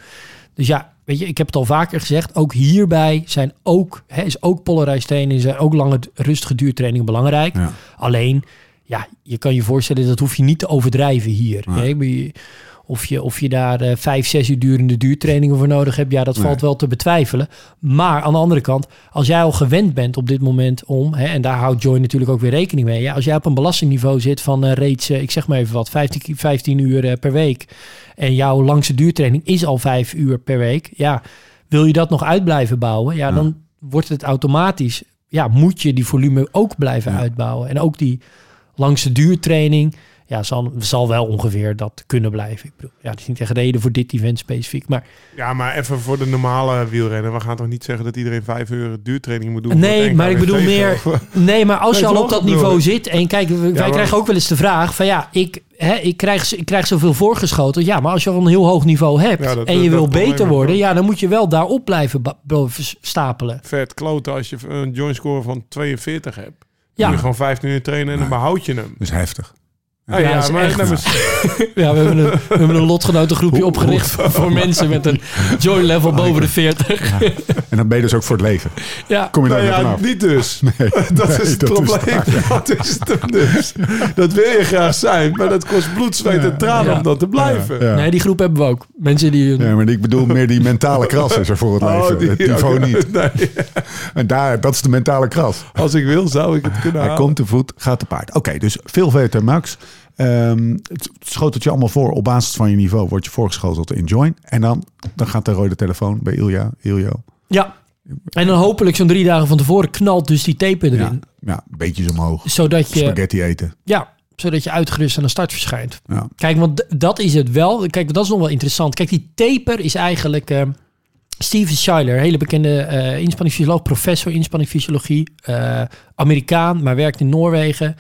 Dus ja, weet je, ik heb het al vaker gezegd. Ook hierbij zijn ook, hè, is ook polarized training, zijn ook lange rustige duurtrainingen belangrijk. Alleen, ja, je kan je voorstellen, dat hoef je niet te overdrijven hier. Nee. hè. Of je, of je daar eh, vijf, zes uur durende duurtrainingen voor nodig hebt, ja, dat Nee. valt wel te betwijfelen. Maar aan de andere kant, als jij al gewend bent op dit moment om, hè, en daar houdt Joy natuurlijk ook weer rekening mee. Ja, als jij op een belastingniveau zit van eh, reeds, eh, ik zeg maar even wat, 15, ki- 15 uur per week. En jouw langste duurtraining is al vijf uur per week. Ja, wil je dat nog uit blijven bouwen? Ja, Ja. dan wordt het automatisch, ja, moet je die volume ook blijven Ja. uitbouwen. En ook die langs de duurtraining, ja, zal, zal wel ongeveer dat kunnen blijven. Ik bedoel, ja, het is niet echt reden voor dit event specifiek, maar Ja, maar even voor de normale wielrenner. We gaan toch niet zeggen dat iedereen vijf uur duurtraining moet doen? Nee, maar ik bedoel meer- Nee, maar als Nee, je al op dat niveau ik. zit en kijk, we- wij maar- krijgen ook wel eens de vraag van ja, ik, hè, ik, krijg, ik krijg zoveel voorgeschoten. Ja, maar als je al een heel hoog niveau hebt Ja, dat- en je dat wil beter worden, ja, dan moet je wel daarop blijven stapelen. Vet kloten als je een joint score van 42 hebt. Ja. moet je gewoon 15 uur trainen en dan behoud je hem. Dat is heftig. Ah, Ja, ja, maar, echt- Ja, we hebben een, we hebben een lotgenotengroepje opgericht voor, voor mensen met een joy level boven de 40. En dan ben je dus ook voor het leven. Ja, Kom je Nou daar ja, vanaf? niet dus. Nee, Dat nee, is het dat probleem. dat is het dus. Dat wil je graag zijn, maar dat kost bloed, zweet en tranen Ja. om dat te blijven. Ja. nee, die groep hebben we ook. Mensen die... Ja, maar ik bedoel meer die mentale kras is er voor het leven. Oh, die- het niveau oké. niet. Nee, En daar, dat is de mentale kras. als ik wil, zou ik het kunnen Hij halen. komt te voet, gaat te paard. Oké, dus veel VT Max. Ehm het schotelt je allemaal voor. Op basis van je niveau word je voorgeschoteld in join. En dan, dan gaat de rode telefoon bij Ilja. Iljo. Ja. En dan hopelijk zo'n drie dagen van tevoren knalt dus die taper Ja, erin. ja, beetjes omhoog. Zodat je, Spaghetti eten. ja, zodat je uitgerust aan de start verschijnt. Ja. Kijk, want dat is het wel. Kijk, dat is nog wel interessant. Kijk, die taper is eigenlijk... eh, Steven Schuyler, hele bekende eh inspanningsfysioloog, professor inspanningsfysiologie, eh, Amerikaan, maar werkt in Noorwegen.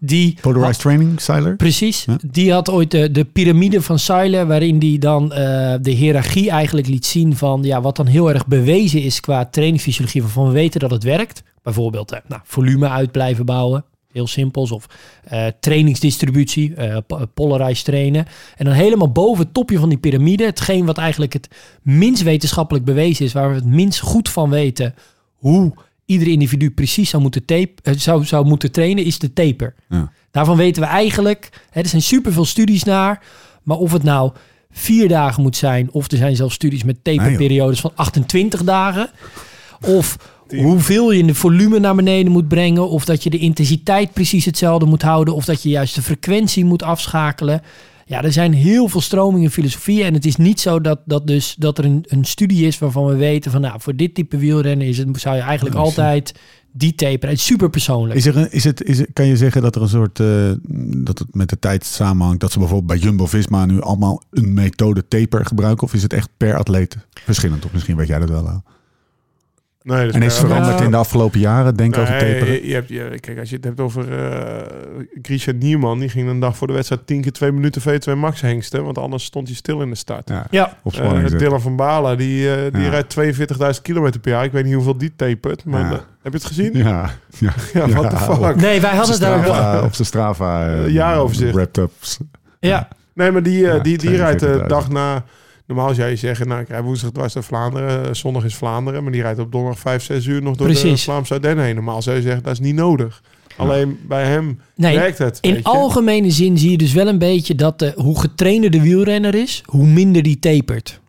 Die Polarized training, Seiler. Precies. Ja. Die had ooit de, de piramide van Seiler, waarin die dan eh, de hiërarchie eigenlijk liet zien van ja, wat dan heel erg bewezen is qua trainingsfysiologie, waarvan we weten dat het werkt. Bijvoorbeeld eh, nou, volume uit blijven bouwen, heel simpels. Of eh, trainingsdistributie, po- polarized trainen. En dan helemaal boven het topje van die piramide, hetgeen wat eigenlijk het minst wetenschappelijk bewezen is, waar we het minst goed van weten hoe ieder individu precies zou moeten, tape, eh, zou, zou moeten trainen, is de taper. Ja. Daarvan weten we eigenlijk, hè, er zijn superveel studies naar, maar of het nou vier dagen moet zijn, of er zijn zelfs studies met taperperiodes van 28 dagen, of hoeveel je in de volume naar beneden moet brengen, of dat je de intensiteit precies hetzelfde moet houden, of dat je juist de frequentie moet afschakelen. Ja, er zijn heel veel stromingen in filosofie en het is niet zo dat, dat, dus, dat er een, een studie is waarvan we weten van nou, voor dit type wielrennen is het, zou je eigenlijk altijd die taper. Het is super persoonlijk. Is er een, is het, is het, kan je zeggen dat er een soort, eh, dat het met de tijd samenhangt, dat ze bijvoorbeeld bij Jumbo-Visma nu allemaal een methode taper gebruiken? Of is het echt per atleet verschillend? Of misschien weet jij dat wel. Al. Nee, dat is En is veranderd in de afgelopen jaren, denk over Nee, taperen? je, je hebt, je, kijk, als je het hebt over uh, Grisha Nierman, die ging een dag voor de wedstrijd 10 keer 2 minuten V2 max hengsten, want anders stond hij stil in de start. Ja, Ja, op Eh, zetten. Dylan van Balen, die, eh, die Ja. rijdt 42.000 kilometer per jaar. Ik weet niet hoeveel die tapert, maar Ja. eh, heb je het gezien? Ja, ja. Ja, what the Ja, fuck. nee, wij hadden daar ook op zijn Strava eh, Eh, jaaroverzicht. wrapped ups. Ja, Nee, maar die, eh, Ja, die, die rijdt de 42.000. dag na... Normaal zou je zeggen, nou, ik rijd woensdag dwars door Vlaanderen, eh, zondag is Vlaanderen, maar die rijdt op donderdag 5, 6 uur nog door de Precies. Vlaamse Ardennen heen. Normaal zou je zeggen, dat is niet nodig. Alleen bij hem nee. werkt het. In algemene zin zie je dus wel een beetje dat de, hoe getrainder de wielrenner is, hoe minder die tapert.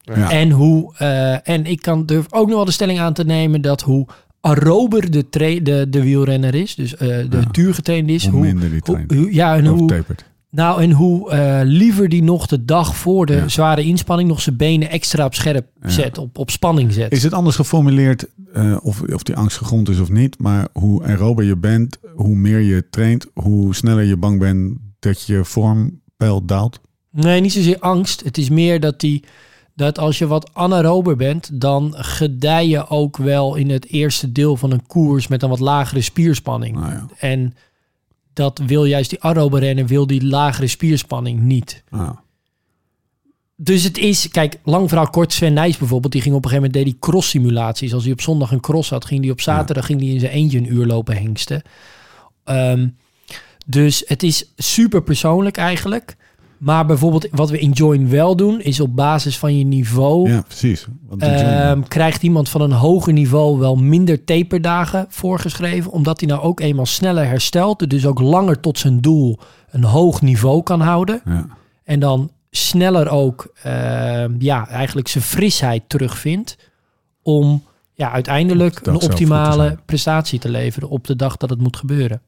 Ja. En, hoe, eh, en ik kan durf ook nog wel de stelling aan te nemen dat hoe aerober de, de, de wielrenner is, dus eh, de Ja. duurgetraind is, Hoe hoe, minder die hoe, traint. hoe- ja, en hoe, tapert. Nou, en hoe eh, liever die nog de dag voor de Ja. zware inspanning nog zijn benen extra op scherp Ja. zet, op, op spanning zet. Is het anders geformuleerd, eh, of, of die angst gegrond is of niet, maar hoe aerober je bent, hoe meer je traint, hoe sneller je bang bent dat je vormpeil daalt? Nee, niet zozeer angst. Het is meer dat, die, dat als je wat anaerober bent, dan gedij je ook wel in het eerste deel van een koers met een wat lagere spierspanning. Nou ja. En dat wil juist die aerobe rennen, wil die lagere spierspanning niet. Ah. Dus het is, kijk, lang verhaal kort, Sven Nijs bijvoorbeeld, die ging op een gegeven moment, deed die cross simulaties. Als hij op zondag een cross had, ging hij op zaterdag ging hij in zijn eentje een uur lopen hengsten. Ehm, dus het is super persoonlijk eigenlijk. Maar bijvoorbeeld wat we in Join wel doen, is op basis van je niveau... Ja, precies. Ehm, krijgt iemand van een hoger niveau wel minder taperdagen voorgeschreven, omdat hij nou ook eenmaal sneller herstelt, dus ook langer tot zijn doel een hoog niveau kan houden. ja. En dan sneller ook ehm, ja, eigenlijk zijn frisheid terugvindt om ja, uiteindelijk Dat een optimale prestatie te leveren op de dag dat het moet gebeuren.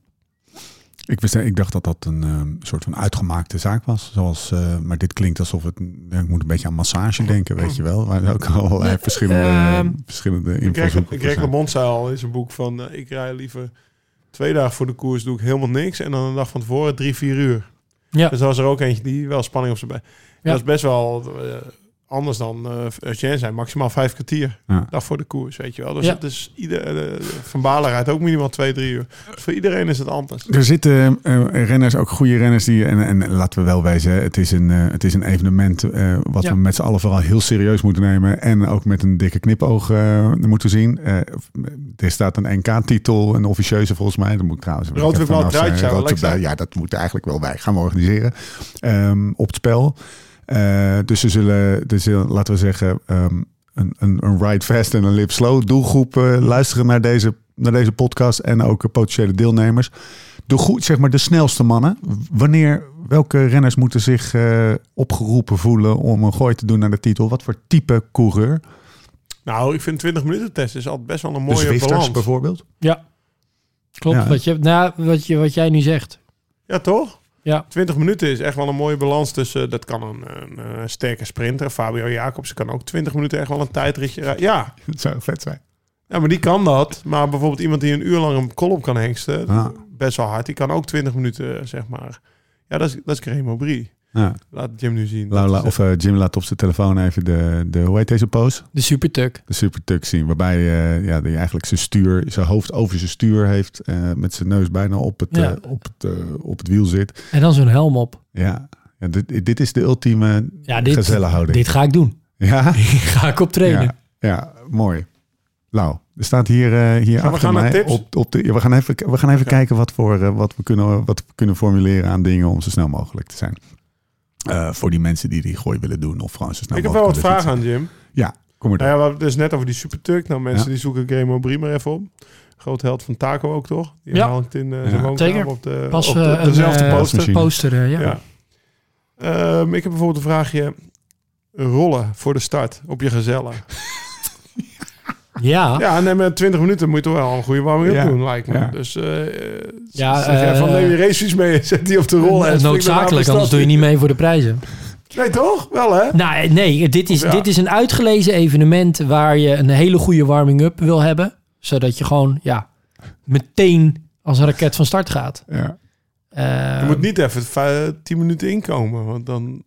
Ik, wist, ik dacht dat dat een ehm, soort van uitgemaakte zaak was. Zoals, eh, maar dit klinkt alsof het... ik moet een beetje aan massage denken, weet je wel. Waar ook allerlei verschillende, Ehm, verschillende invalshoeken Greg. LeMond zei al in zijn boek van, eh, ik rij liever Twee dagen voor de koers doe ik helemaal niks. En dan een dag van tevoren drie, vier uur. Ja. Dus er was er ook eentje die wel spanning op zijn bij. Ja. Dat is best wel eh, anders dan uh, Jen zijn. Maximaal vijf kwartier. Ja. Dag voor de koers, weet je wel. Dus Ja. het is ieder, eh, Van Balen rijdt ook minimaal twee, drie uur. Dus voor iedereen is het anders. Er zitten eh, renners, ook goede renners, die. En, en laten we wel wijzen, het is een, eh, het is een evenement eh, wat Ja. we met z'n allen vooral heel serieus moeten nemen. En ook met een dikke knipoog eh, moeten zien. Eh, er staat een NK-titel, een officieuze volgens mij. Dat moet ik trouwens. Rood wel Ja, dat moet eigenlijk wel wij gaan we organiseren. Ehm, op het spel. Eh, dus ze zullen, dus laten we zeggen, ehm, een, een, een ride fast en een lip slow doelgroep eh, luisteren naar deze, naar deze podcast en ook potentiële deelnemers. De, goed, zeg maar de snelste mannen. Wanneer, welke renners moeten zich eh, opgeroepen voelen om een gooi te doen naar de titel? Wat voor type coureur? Nou, ik vind 20 minuten test is altijd best wel een De mooie Zwifters balans. bijvoorbeeld? Ja. Klopt, Ja. wat, je, nou, wat, je, wat jij nu zegt. Ja, toch? Ja. 20 minuten is echt wel een mooie balans tussen... Dat kan een, een, eh, sterke sprinter. Fabio Jacobsen kan ook 20 minuten echt wel een tijdritje rijden. Ja, Dat zou feit zijn. Ja, maar die kan dat. Maar bijvoorbeeld iemand die een uur lang een kolom kan hengsten, Ah. best wel hard. Die kan ook 20 minuten, eh, zeg maar. Ja, dat is, dat is Graham Aubry. Ja. Laat Jim nu zien. Of eh, Jim laat op zijn telefoon even de, de hoe heet deze pose? De supertuk. De supertuk zien. Waarbij eh ja, die eigenlijk zijn stuur, zijn hoofd over zijn stuur heeft. eh, met zijn neus bijna op het, Ja. op het, op het wiel zit. En dan zo'n helm op. Ja, ja dit, dit is de ultieme Ja, dit, gezellenhouding. dit ga ik doen. Ja? Ga ik op trainen. ja, ja, mooi. Nou, er staat hier, eh hier Gaan we achter mij tips? Op, op de, ja, we gaan even, we gaan even kijken wat, voor, wat, we kunnen, wat we kunnen formuleren aan dingen om zo snel mogelijk te zijn. Eh, voor die mensen die die gooi willen doen of gewoon zo snel Ik heb wel wat vragen aan Jim. Ja, kom maar door. Nou ja, we hadden het dus net over die supertuk. Nou, mensen Ja. die zoeken Graham Aubry maar even op. Groot held van Taco ook, toch? Die Ja. hangt in eh, Ja. zijn woonkamer Zeker. op de, Pas op de- eh, een dezelfde poster. Poster, ja. Ja. Ehm, ik heb bijvoorbeeld een vraagje. Rollen voor de start op je gezellen. Ja. Ja, nee, met 20 minuten moet je toch wel een goede warming-up Ja. doen, lijkt me. Ja. Dus eh Ja, zeg jij van eh, neem je racefiets mee, zet die op de rollen. en Noodzakelijk, anders doe je niet mee voor de prijzen. Nee, toch? Wel, hè? Nou, nee, dit is, Ja. dit is een uitgelezen evenement waar je een hele goede warming-up wil hebben. Zodat je gewoon, ja, meteen als een raket van start gaat. Ja. Eh, Je moet niet even vijf- 10 minuten inkomen, want dan...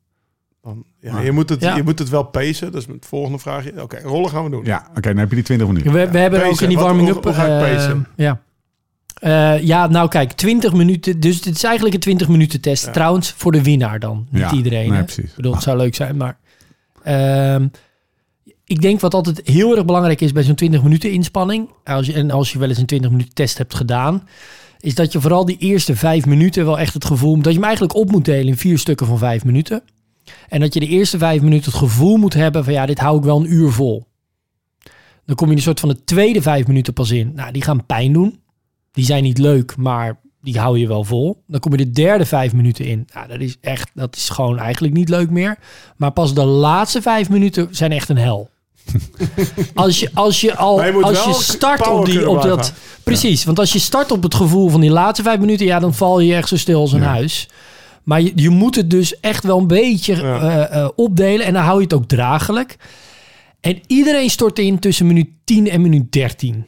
dan ja, Maar- je, moet het, Ja. je moet het wel pacen. Dat is het volgende vraagje. Oké, rollen gaan we doen. Ja, oké, dan heb je die 20 minuten. we, we hebben Pacen. ook in die warming-up... hoe- hoe ga ik pacen? ja. Eh, ja, nou kijk, 20 minuten. Dus het is eigenlijk een 20 minuten test. Ja. Trouwens, voor de winnaar dan. Niet Ja, iedereen. nee, precies. Ik bedoel, het zou leuk zijn, maar... ehm, ik denk wat altijd heel erg belangrijk is bij zo'n 20 minuten inspanning... Als je, en als je wel eens een 20 minuten test hebt gedaan... is dat je vooral die eerste vijf minuten wel echt het gevoel... dat je hem eigenlijk op moet delen in vier stukken van vijf minuten. En dat je de eerste vijf minuten het gevoel moet hebben van... ja, dit hou ik wel een uur vol. Dan kom je in een soort van de tweede vijf minuten pas in. Nou, die gaan pijn doen. Die zijn niet leuk, maar die hou je wel vol. Dan kom je de derde vijf minuten in. Nou, dat is echt, dat is gewoon eigenlijk niet leuk meer. Maar pas de laatste vijf minuten zijn echt een hel. als je, als je al, als je start op die, op dat, precies. Want als je start op het gevoel van die laatste vijf minuten, ja, dan val je echt zo stil als een Ja. huis. Maar je, je moet het dus echt wel een beetje Ja. eh, eh, opdelen en dan hou je het ook draaglijk. En iedereen stort in tussen minuut 10 en minuut 13.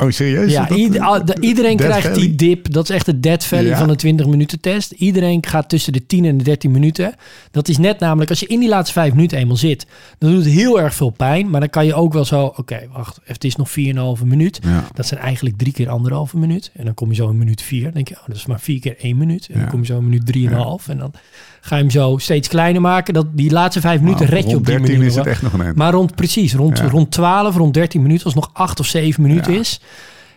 Oh, serieus? Ja, Dat- de- iedereen krijgt Valley? die dip. Dat is echt de dead valley Ja. van de 20 minuten test. Iedereen gaat tussen de 10 en de 13 minuten. Dat is net namelijk, als je in die laatste 5 minuten eenmaal zit, dan doet het heel erg veel pijn. Maar dan kan je ook wel zo, oké, wacht, het is nog 4,5 minuut. Ja. Dat zijn eigenlijk drie keer anderhalve minuut. En dan kom je zo in minuut 4. Dan denk je, oh, dat is maar vier keer één minuut. En Ja. dan kom je zo in minuut 3,5. En dan ga je hem zo steeds kleiner maken. Dat, die laatste 5 minuten Nou, red je op die 13 manier. is het echt nog een eind. Maar rond, precies, rond, Ja. rond 12, rond 13 minuten, als het nog 8 of 7 minuten Ja. is.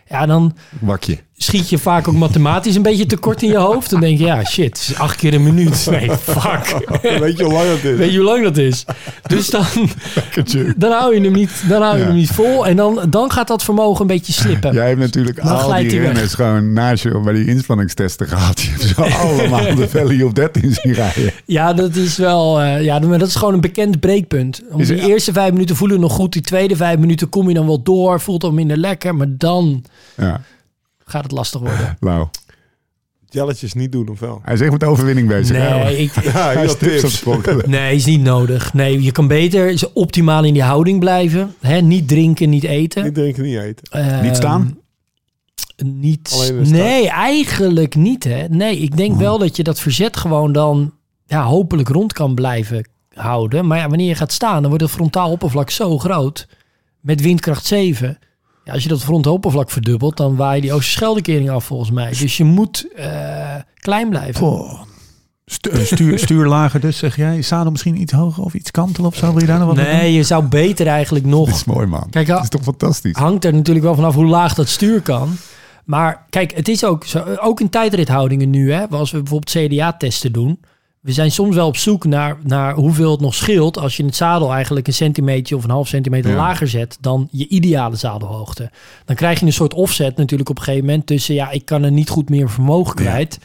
Ja, dan Wakje. Schiet je vaak ook mathematisch een beetje tekort in je hoofd. Dan denk je, ja, shit, acht keer een minuut. Nee, fuck. Weet je hoe lang het is? Weet je hoe lang dat is? Dus dan, dan hou je hem niet, dan hou je Ja. hem niet vol. En dan, dan gaat dat vermogen een beetje slippen. Jij hebt natuurlijk Dan al die renners gewoon naast je bij die inspanningstesten gehad. Je hebt zo allemaal de Valley op 13 zien rijden. Ja, dat is wel, eh, ja, maar dat is gewoon een bekend breekpunt. Om Is die eerste vijf minuten voelen we nog goed. Die tweede vijf minuten kom je dan wel door. Voelt dan minder lekker. Maar dan Ja, gaat het lastig worden. Lau. Jelletjes niet doen, of wel? Hij is echt met de overwinning bezig. hè? Nee, ik, Ja, Hij is tips. Nee, is niet nodig. Nee, je kan beter zo optimaal in die houding blijven. Hè? Niet drinken, niet eten. Niet drinken, niet eten. Ehm, Niet staan? niet. Nee, eigenlijk niet. Hè. Nee, ik denk Oh. wel dat je dat verzet gewoon dan ja, hopelijk rond kan blijven houden. Maar ja, wanneer je gaat staan, dan wordt het frontaal oppervlak zo groot. Met windkracht 7. Ja, als je dat frontaal oppervlak verdubbelt, dan waai je die Oosterscheldekering af volgens mij. Dus je moet eh, klein blijven. Stuur, stuur lager dus, zeg jij. Zadel misschien iets hoger of iets kantelen of zo? Wil je daar nog wat mee doen? Nee, je zou beter eigenlijk nog Dat is mooi, man. Kijk, dat is toch fantastisch? hangt er natuurlijk wel vanaf hoe laag dat stuur kan. Maar kijk, het is ook zo, ook in tijdrithoudingen nu, hè, als we bijvoorbeeld CDA-testen doen. We zijn soms wel op zoek naar, naar hoeveel het nog scheelt als je het zadel eigenlijk een centimeter of een half centimeter Ja. lager zet dan je ideale zadelhoogte. Dan krijg je een soort offset natuurlijk op een gegeven moment tussen, ja, ik kan er niet goed meer vermogen Ja. kwijt.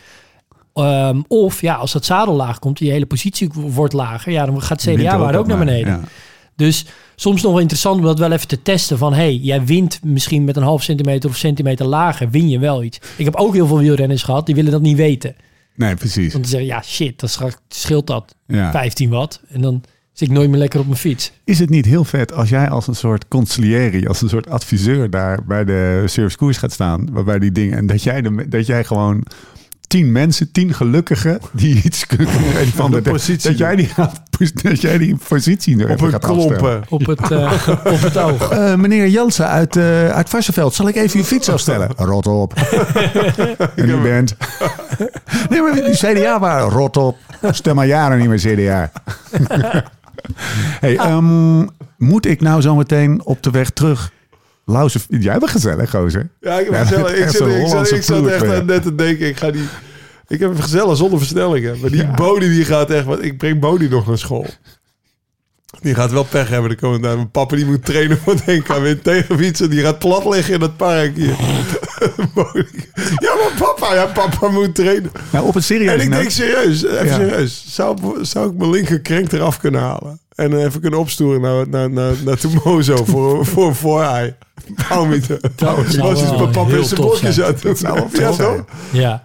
Ehm, of ja, als dat zadel laag komt, je hele positie wordt lager, ja, dan gaat er CDA-waarde ook naar beneden. Ja. Dus soms nog wel interessant om dat wel even te testen. Van hey, jij wint misschien met een half centimeter of centimeter lager, win je wel iets. Ik heb ook heel veel wielrenners gehad, die willen dat niet weten. Nee, precies. Want die zeggen, ja shit, dan straks scheelt dat Ja. 15 watt. En dan zit ik nooit meer lekker op mijn fiets. Is het niet heel vet als jij als een soort consigliere, als een soort adviseur daar bij de service koers gaat staan, waarbij die dingen, en dat jij, de, dat jij gewoon tien mensen, tien gelukkigen die iets kunnen een van De de, positie. dat jij die gaat, dat jij die positie nu Op afstellen. klompen. Op het, eh, op het oog. Eh, meneer Jansen uit, eh uit Varsenveld, zal ik even uw fiets afstellen? Rot op. en u bent. Nee, maar die CDA waren rot op. Stem maar jaren niet meer CDA. hey, ehm, moet ik nou zo meteen op de weg terug? Lauze, jij bent gezellig, gozer. Ja, ik Ja, gezellig. Ik zo'n ik zat, ik echt aan net te denken, ik ga die... Ik heb hem gezellig zonder versnellingen. Maar die Ja. Bodie die gaat echt... Want ik breng Bodie nog naar school. Die gaat wel pech hebben de komende. Mijn papa die moet trainen voor het NK weer tegenfietsen. Die gaat plat liggen in het park hier. Ja, maar papa, ja, papa moet trainen. Nou, op een En serieus ik noot- denk serieus, even Ja. serieus. Zou, zou ik mijn linker krenk eraf kunnen halen? En dan even kunnen opstoeren naar, naar, naar, naar Tomozo voor, voor. Powermeter. Dat zou Was iets met papa in zijn zijn. zat. Dat zou wel Ja, vet.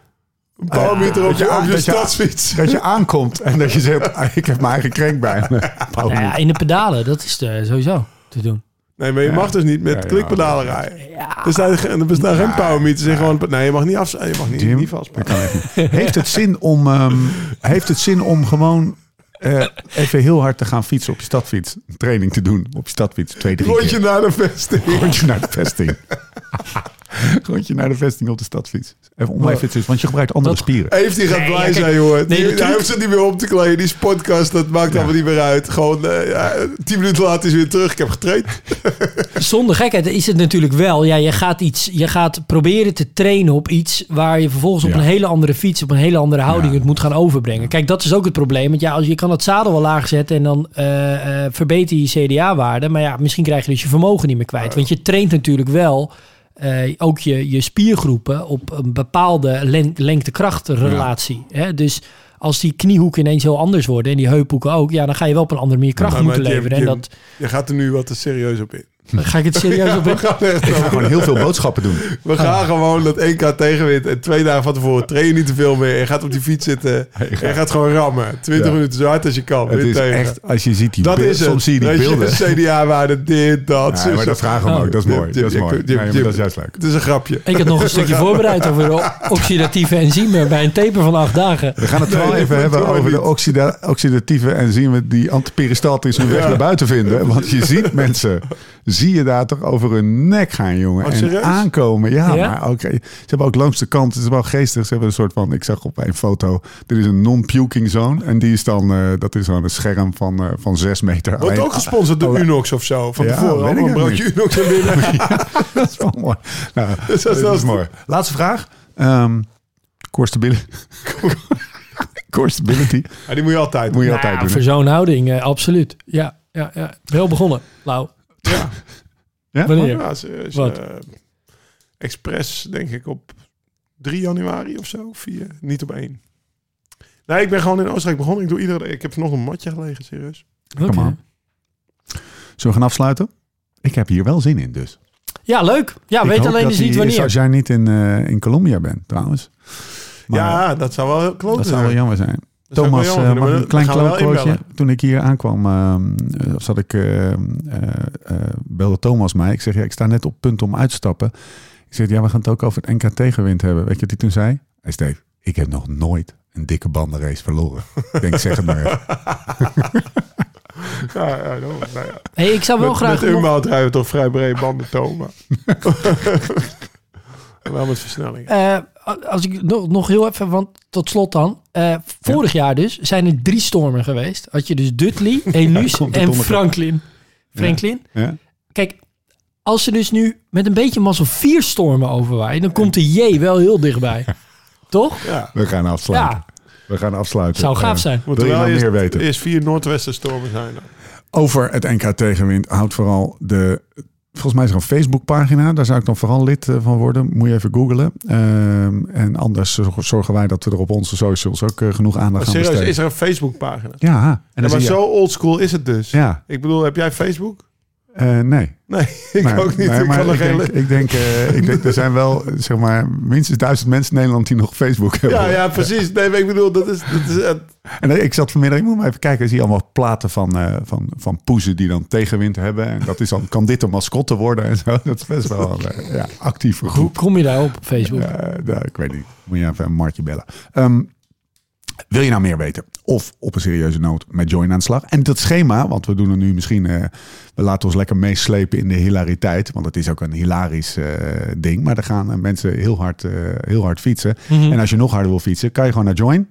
Een powermeter op je je, aan- op je dat je- stadsfiets. Dat je aankomt en dat je zegt, "Ah, ik heb mijn eigen krenk bij me. Nou ja, in de pedalen, dat is eh, sowieso te doen. Nee, maar je mag dus niet met Ja, ja. klikpedalen rijden. Ja. Er staat, er bestaat geen powermeter. Zeg gewoon, nee, je mag niet af, je mag niet, Jim, niet vastpakken. Heeft het zin om, ehm, heeft het zin om gewoon eh, even heel hard te gaan fietsen op je stadfiets? Een training te doen op je stadfiets. Twee, drie Rondje keer. naar de vesting. Rondje naar de vesting. Rondje naar de vesting op de stadfiets. Even om even te want je gebruikt andere Dat- spieren. Heeft hij gaat Nee, blij ja, zijn, jongen. nee, Die- hij hoeft zich niet meer om te kleden. Die podcast, dat maakt allemaal niet meer uit. Gewoon, eh, ja, tien minuten later is hij weer terug. Ik heb getraind. Zonder gekheid is het natuurlijk wel. Ja, je gaat iets, je gaat proberen te trainen op iets waar je vervolgens op Ja. een hele andere fiets, op een hele andere houding Ja. het moet gaan overbrengen. Kijk, dat is ook het probleem. Want ja, als je kan het zadel wel laag zetten en dan eh, eh, verbeter je je CDA-waarde. Maar ja, misschien krijg je dus je vermogen niet meer kwijt. Want je traint natuurlijk wel eh, ook je, je spiergroepen op een bepaalde len- lengte-krachtrelatie. Hè? Dus als die kniehoeken ineens heel anders worden en die heuphoeken ook, ja, dan ga je wel op een andere manier kracht Maar- maar moeten leveren. En Jim, dat Je gaat er nu wat te serieus op in. Ga ik het serieus op We gaan, echt Ik ga gewoon heel veel boodschappen doen. we gaan gewoon dat 1K tegenwind. En twee dagen van tevoren train je niet te veel meer. Je gaat op die fiets zitten. En je gaat gewoon rammen. 20 Ja. minuten zo hard als je kan. Het is tegen. echt, als je ziet die dat beelden, is het. soms zie je die beelden. CDA-waarde, dit, dat. Ja, maar dat vragen we Oh. ook. Dat is mooi. Jim, Dat is mooi. Dat is juist leuk. Het is een grapje. Ik had nog een stukje voorbereid over de oxidatieve enzymen bij een taper van acht dagen. We gaan het Nee, even dat hebben over de oxida oxidatieve enzymen die antiperistaltisch hun weg naar buiten vinden. Want je ziet mensen, zie je daar toch over hun nek gaan, jongen. Oh, en aankomen. Ja, Ja? maar oké. Ze hebben ook langs de kant, het is wel geestig. Ze hebben een soort van, ik zag op een foto, er is een non-puking zone. En die is dan, eh, dat is dan een scherm van, eh, van zes meter. Wordt Alleen- ook gesponsord door Unox of zo. Van Ja, tevoren weet allemaal ik een broodje Unox binnen. dat is wel mooi. Nou, Dus dat, dat is is- mooi. Laatste vraag. Um, core stability. core stability. Ja, die moet je altijd Moet je doen. altijd Ja, doen. voor zo'n houding, eh, absoluut. Ja, ja, ja. Wel begonnen, Lau. Ja. Ja? Wanneer? Ja, serieus. Wat? eh, Express, denk ik, op 3 januari of zo. 4, niet op 1. Nee, ik ben gewoon in Oostenrijk begonnen. Ik, doe iedere, ik heb nog een matje gelegen, serieus. Oké. On. Zullen we gaan afsluiten? Ik heb hier wel zin in dus. Ja, leuk. Ja, Ik weet hoop alleen dat dus die niet is wanneer. Als jij niet in, eh, in Colombia bent trouwens. Maar ja, dat zou wel heel kloot dat zou wel jammer zijn. Thomas, eh, mag een klein inbellen. Toen ik hier aankwam, ehm, eh, zat ik, ehm, eh, eh, belde Thomas mij. Ik zeg, ja, ik sta net op het punt om uit te stappen. Ik zeg, ja, we gaan het ook over het NK tegenwind hebben. Weet je wat hij toen zei? Hij Steve, ik heb nog nooit een dikke bandenrace verloren. ik denk, zeg het maar even. Ja, ja, nou, nou ja. Hey, ik zou wel Met, graag... met nog- Umbout rijden we toch vrij breed banden tomen. Wel met versnelling. Eh, als ik nog, nog heel even, want tot slot dan. Eh, vorig jaar dus zijn er drie stormen geweest. Had je dus Dudley, Enus en Franklin. Franklin. Ja? Kijk, als er dus nu met een beetje mazzel vier stormen overwaaien, dan komt de J wel heel dichtbij. Toch? Ja. We gaan afsluiten. Ja, We gaan afsluiten. zou gaaf Eh, zijn. Moet Wil je wel nou eerst, meer weten? Eerst vier noordwestenstormen zijn. dan. Over het NK tegenwind houdt vooral de... Volgens mij is er een Facebookpagina. Daar zou ik dan vooral lid eh, van worden. Moet je even googlen. Ehm, en anders zorgen- wij dat we er op onze socials ook eh, genoeg aandacht Maar gaan serieus, besteden. is er een Facebookpagina? Ja, en Ja, maar je... zo oldschool is het dus. Ja, Ik bedoel, heb jij Facebook? Eh, nee. Nee, ik Maar- ook niet. ik maar er ik, geen... denk, ik, denk, eh, ik denk, er zijn wel zeg maar, minstens duizend mensen in Nederland die nog Facebook hebben. Ja, ja, precies. Nee, maar ik bedoel, dat is... Dat is het- En eh, ik zat vanmiddag, ik moet maar even kijken, zie je allemaal platen van, eh, van, van poezen die dan tegenwind hebben. En dat is dan, kan dit een mascotte worden en zo. Dat is best wel een eh, ja, actieve Hoe groep. kom je daar op Facebook? Eh, nou, ik weet niet. Moet je even een Martje bellen. Ehm, wil je nou meer weten? Of op een serieuze noot met Join aan de slag? En dat schema, want we doen er nu misschien... eh, we laten ons lekker meeslepen in de hilariteit. Want het is ook een hilarisch eh, ding. Maar er gaan eh, mensen heel hard, eh, heel hard fietsen. Mhm. En als je nog harder wil fietsen, kan je gewoon naar Join.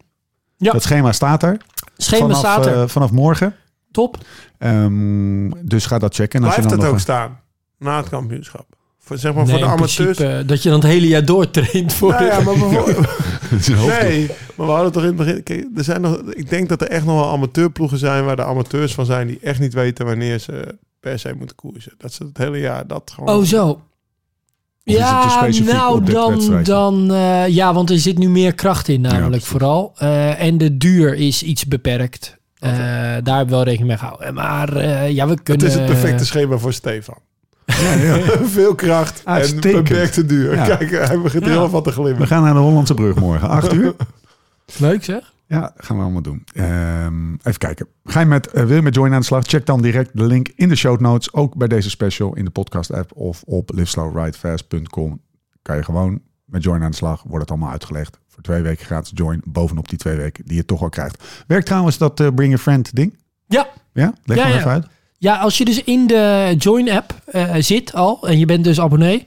Ja. Dat schema staat er. Schema vanaf, staat er. vanaf morgen. Top. Ehm, dus ga dat checken. En als Blijft je dan het ook staan? Na het kampioenschap? Voor, zeg maar Nee, voor de amateurs? principe, dat je dan het hele jaar doortraint voor Nou ja, maar bijvoorbeeld... Het. Nee, maar we hadden toch in het begin... Kijk, er zijn nog, ik denk dat er echt nog wel amateurploegen zijn... waar de amateurs van zijn die echt niet weten wanneer ze per se moeten koersen. Dat ze het hele jaar dat gewoon... Oh, zo. het Ja, nou dan, dan eh, ja, want er zit nu meer kracht in namelijk vooral. Eh, en de duur is iets beperkt. Eh, daar hebben we wel rekening mee gehouden. Maar eh, ja, we het kunnen... is het perfecte schema voor Stefan. Ja. Veel kracht en Uitstekend. beperkte duur. Ja. Kijk, hij begint Ja. heel van te We glimmen. gaan naar de Hollandse Brug morgen. Acht uur. Leuk zeg. Ja, gaan we allemaal doen. Ehm, even kijken. Ga je met, eh, wil je met Join aan de slag? Check dan direct de link in de show notes. Ook bij deze special in de podcast app of op liveslowridefast.com. Kan je gewoon met Join aan de slag. Wordt het allemaal uitgelegd. Voor twee weken gratis Join. Bovenop die twee weken die je toch al krijgt. Werkt trouwens dat eh, Bring a Friend ding? Ja, Ja? Leg Ja, maar ja. even uit. Ja, als je dus in de Join-app eh, zit al en je bent dus abonnee,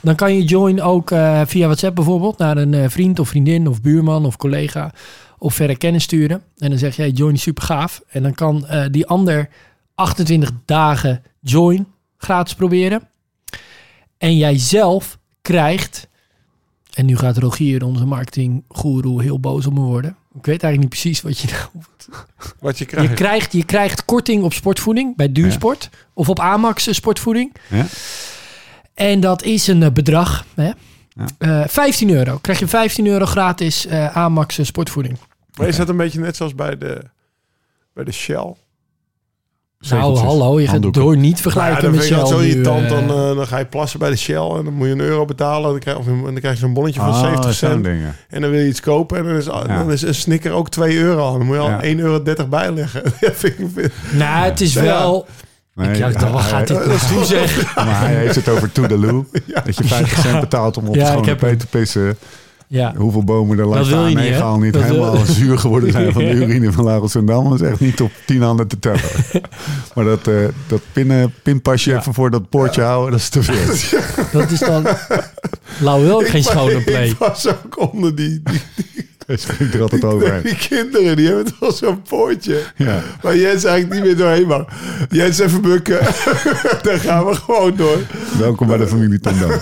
dan kan je Join ook eh, via WhatsApp bijvoorbeeld naar een eh, vriend of vriendin of buurman of collega of verre kennis sturen. En dan zeg jij Join super gaaf. En dan kan die ander 28 dagen Join gratis proberen. En jij zelf krijgt, en nu gaat Rogier, onze marketinggoeroe, heel boos op me worden. Ik weet eigenlijk niet precies wat je nou Wat je je krijgt. krijgt, je krijgt korting op sportvoeding bij Duursport of op Amax sportvoeding. Ja. En dat is een eh, bedrag. Hè? Ja. Eh, 15 euro. Krijg je 15 euro gratis eh Amax sportvoeding. Maar is dat een beetje net zoals bij de, bij de Shell? Nou, hallo, je gaat door niet Nou ja, vergelijken met Shell zo nu, irritant. eh. Dan, eh, dan ga je plassen bij de Shell en dan moet je een euro betalen. En dan krijg, of, en dan krijg je zo'n bonnetje van Ah, 70 zo'n cent. En dan wil je iets kopen en dan is, dan is een snicker ook 2 euro. Dan moet je al Ja. 1,30 euro bijleggen. Nou, het is Ja. wel... Nee, ik dacht, hij- wat gaat hij- dit nou zeggen? Maar hij heeft het over Toodaloo. Dat je 50 cent betaalt om op Ja, te pissen. Ja. Hoeveel bomen er langs de je niet, hè? A9 al niet Dat wil- helemaal zuur geworden zijn van de urine van Lagos en Dam. Dat is echt niet op tien handen te tellen. maar dat, eh, dat pinnen, pinpasje Ja. even voor dat poortje houden, dat is te veel. Dat is dan... Lau wil ook geen schone play. Ik was ook onder die, die, Hij springt er altijd overheen. die kinderen. Die hebben toch zo'n poortje. Ja. Waar Jens eigenlijk niet meer doorheen mag. Jens even bukken. Dan gaan we gewoon door. Welkom bij de familie Ten Dam.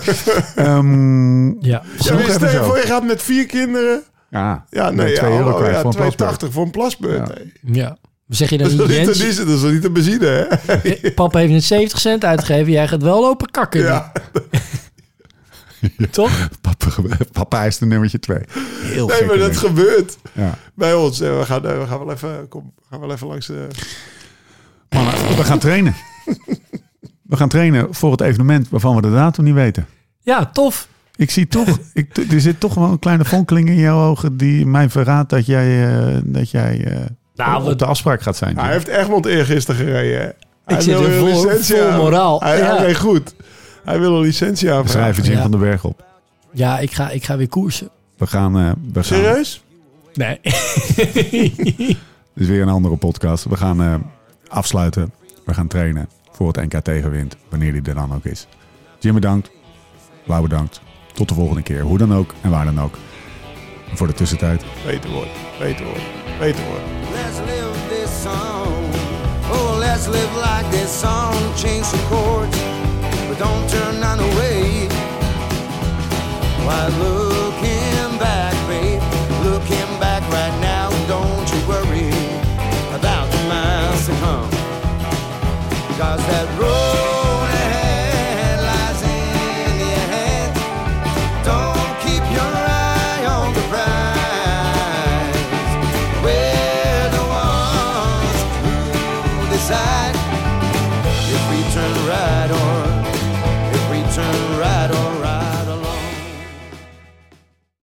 Ehm, Ja. Ja, maar stel je voor, je gaat met vier kinderen. ja, Ja, nee, nee, ja, 2 euro oh, kwijt ja, voor een plasbeurt. 2,80 voor een plasbeurt. Ja. hè. ja. Zeg je dan Dat is niet, Jens? diesel, dat is toch niet de benzine, hè? eh, Papa heeft net 70 cent uitgegeven. Jij gaat wel lopen kakken. nu. Ja. Toch? Papa, papa is de nummertje 2. Heel Nee, maar dat ding. gebeurt Ja. bij ons. We gaan, eh, we gaan wel even, kom, we gaan wel even langs de... Mannen, we gaan trainen. We gaan trainen voor het evenement waarvan we de datum niet weten. Ja, tof. Ik zie toch, ik, er zit toch wel een kleine fonkeling in jouw ogen die mij verraadt dat jij, eh, dat jij eh, Nou, op de afspraak gaat zijn. Hij heeft Egmond eergisteren gereden, hè? Hij zit er een vol- vol moraal. Hij, Ja. hij reed goed. Hij wil een licentie aanvragen. schrijven Jim Ja. van den Berg op. Ja, ik ga, ik ga weer koersen. We gaan... eh, we gaan Serieus? Nee. Dit is weer een andere podcast. We gaan eh, afsluiten. We gaan trainen voor het NK tegenwind. Wanneer die er dan ook is. Jim bedankt. Lau bedankt. Tot de volgende keer. Hoe dan ook en waar dan ook. En voor de tussentijd. Beter worden. Beter worden. Beter worden. Let's live this song. Oh, let's live like this song. Change chords. Don't turn on away. Why, look.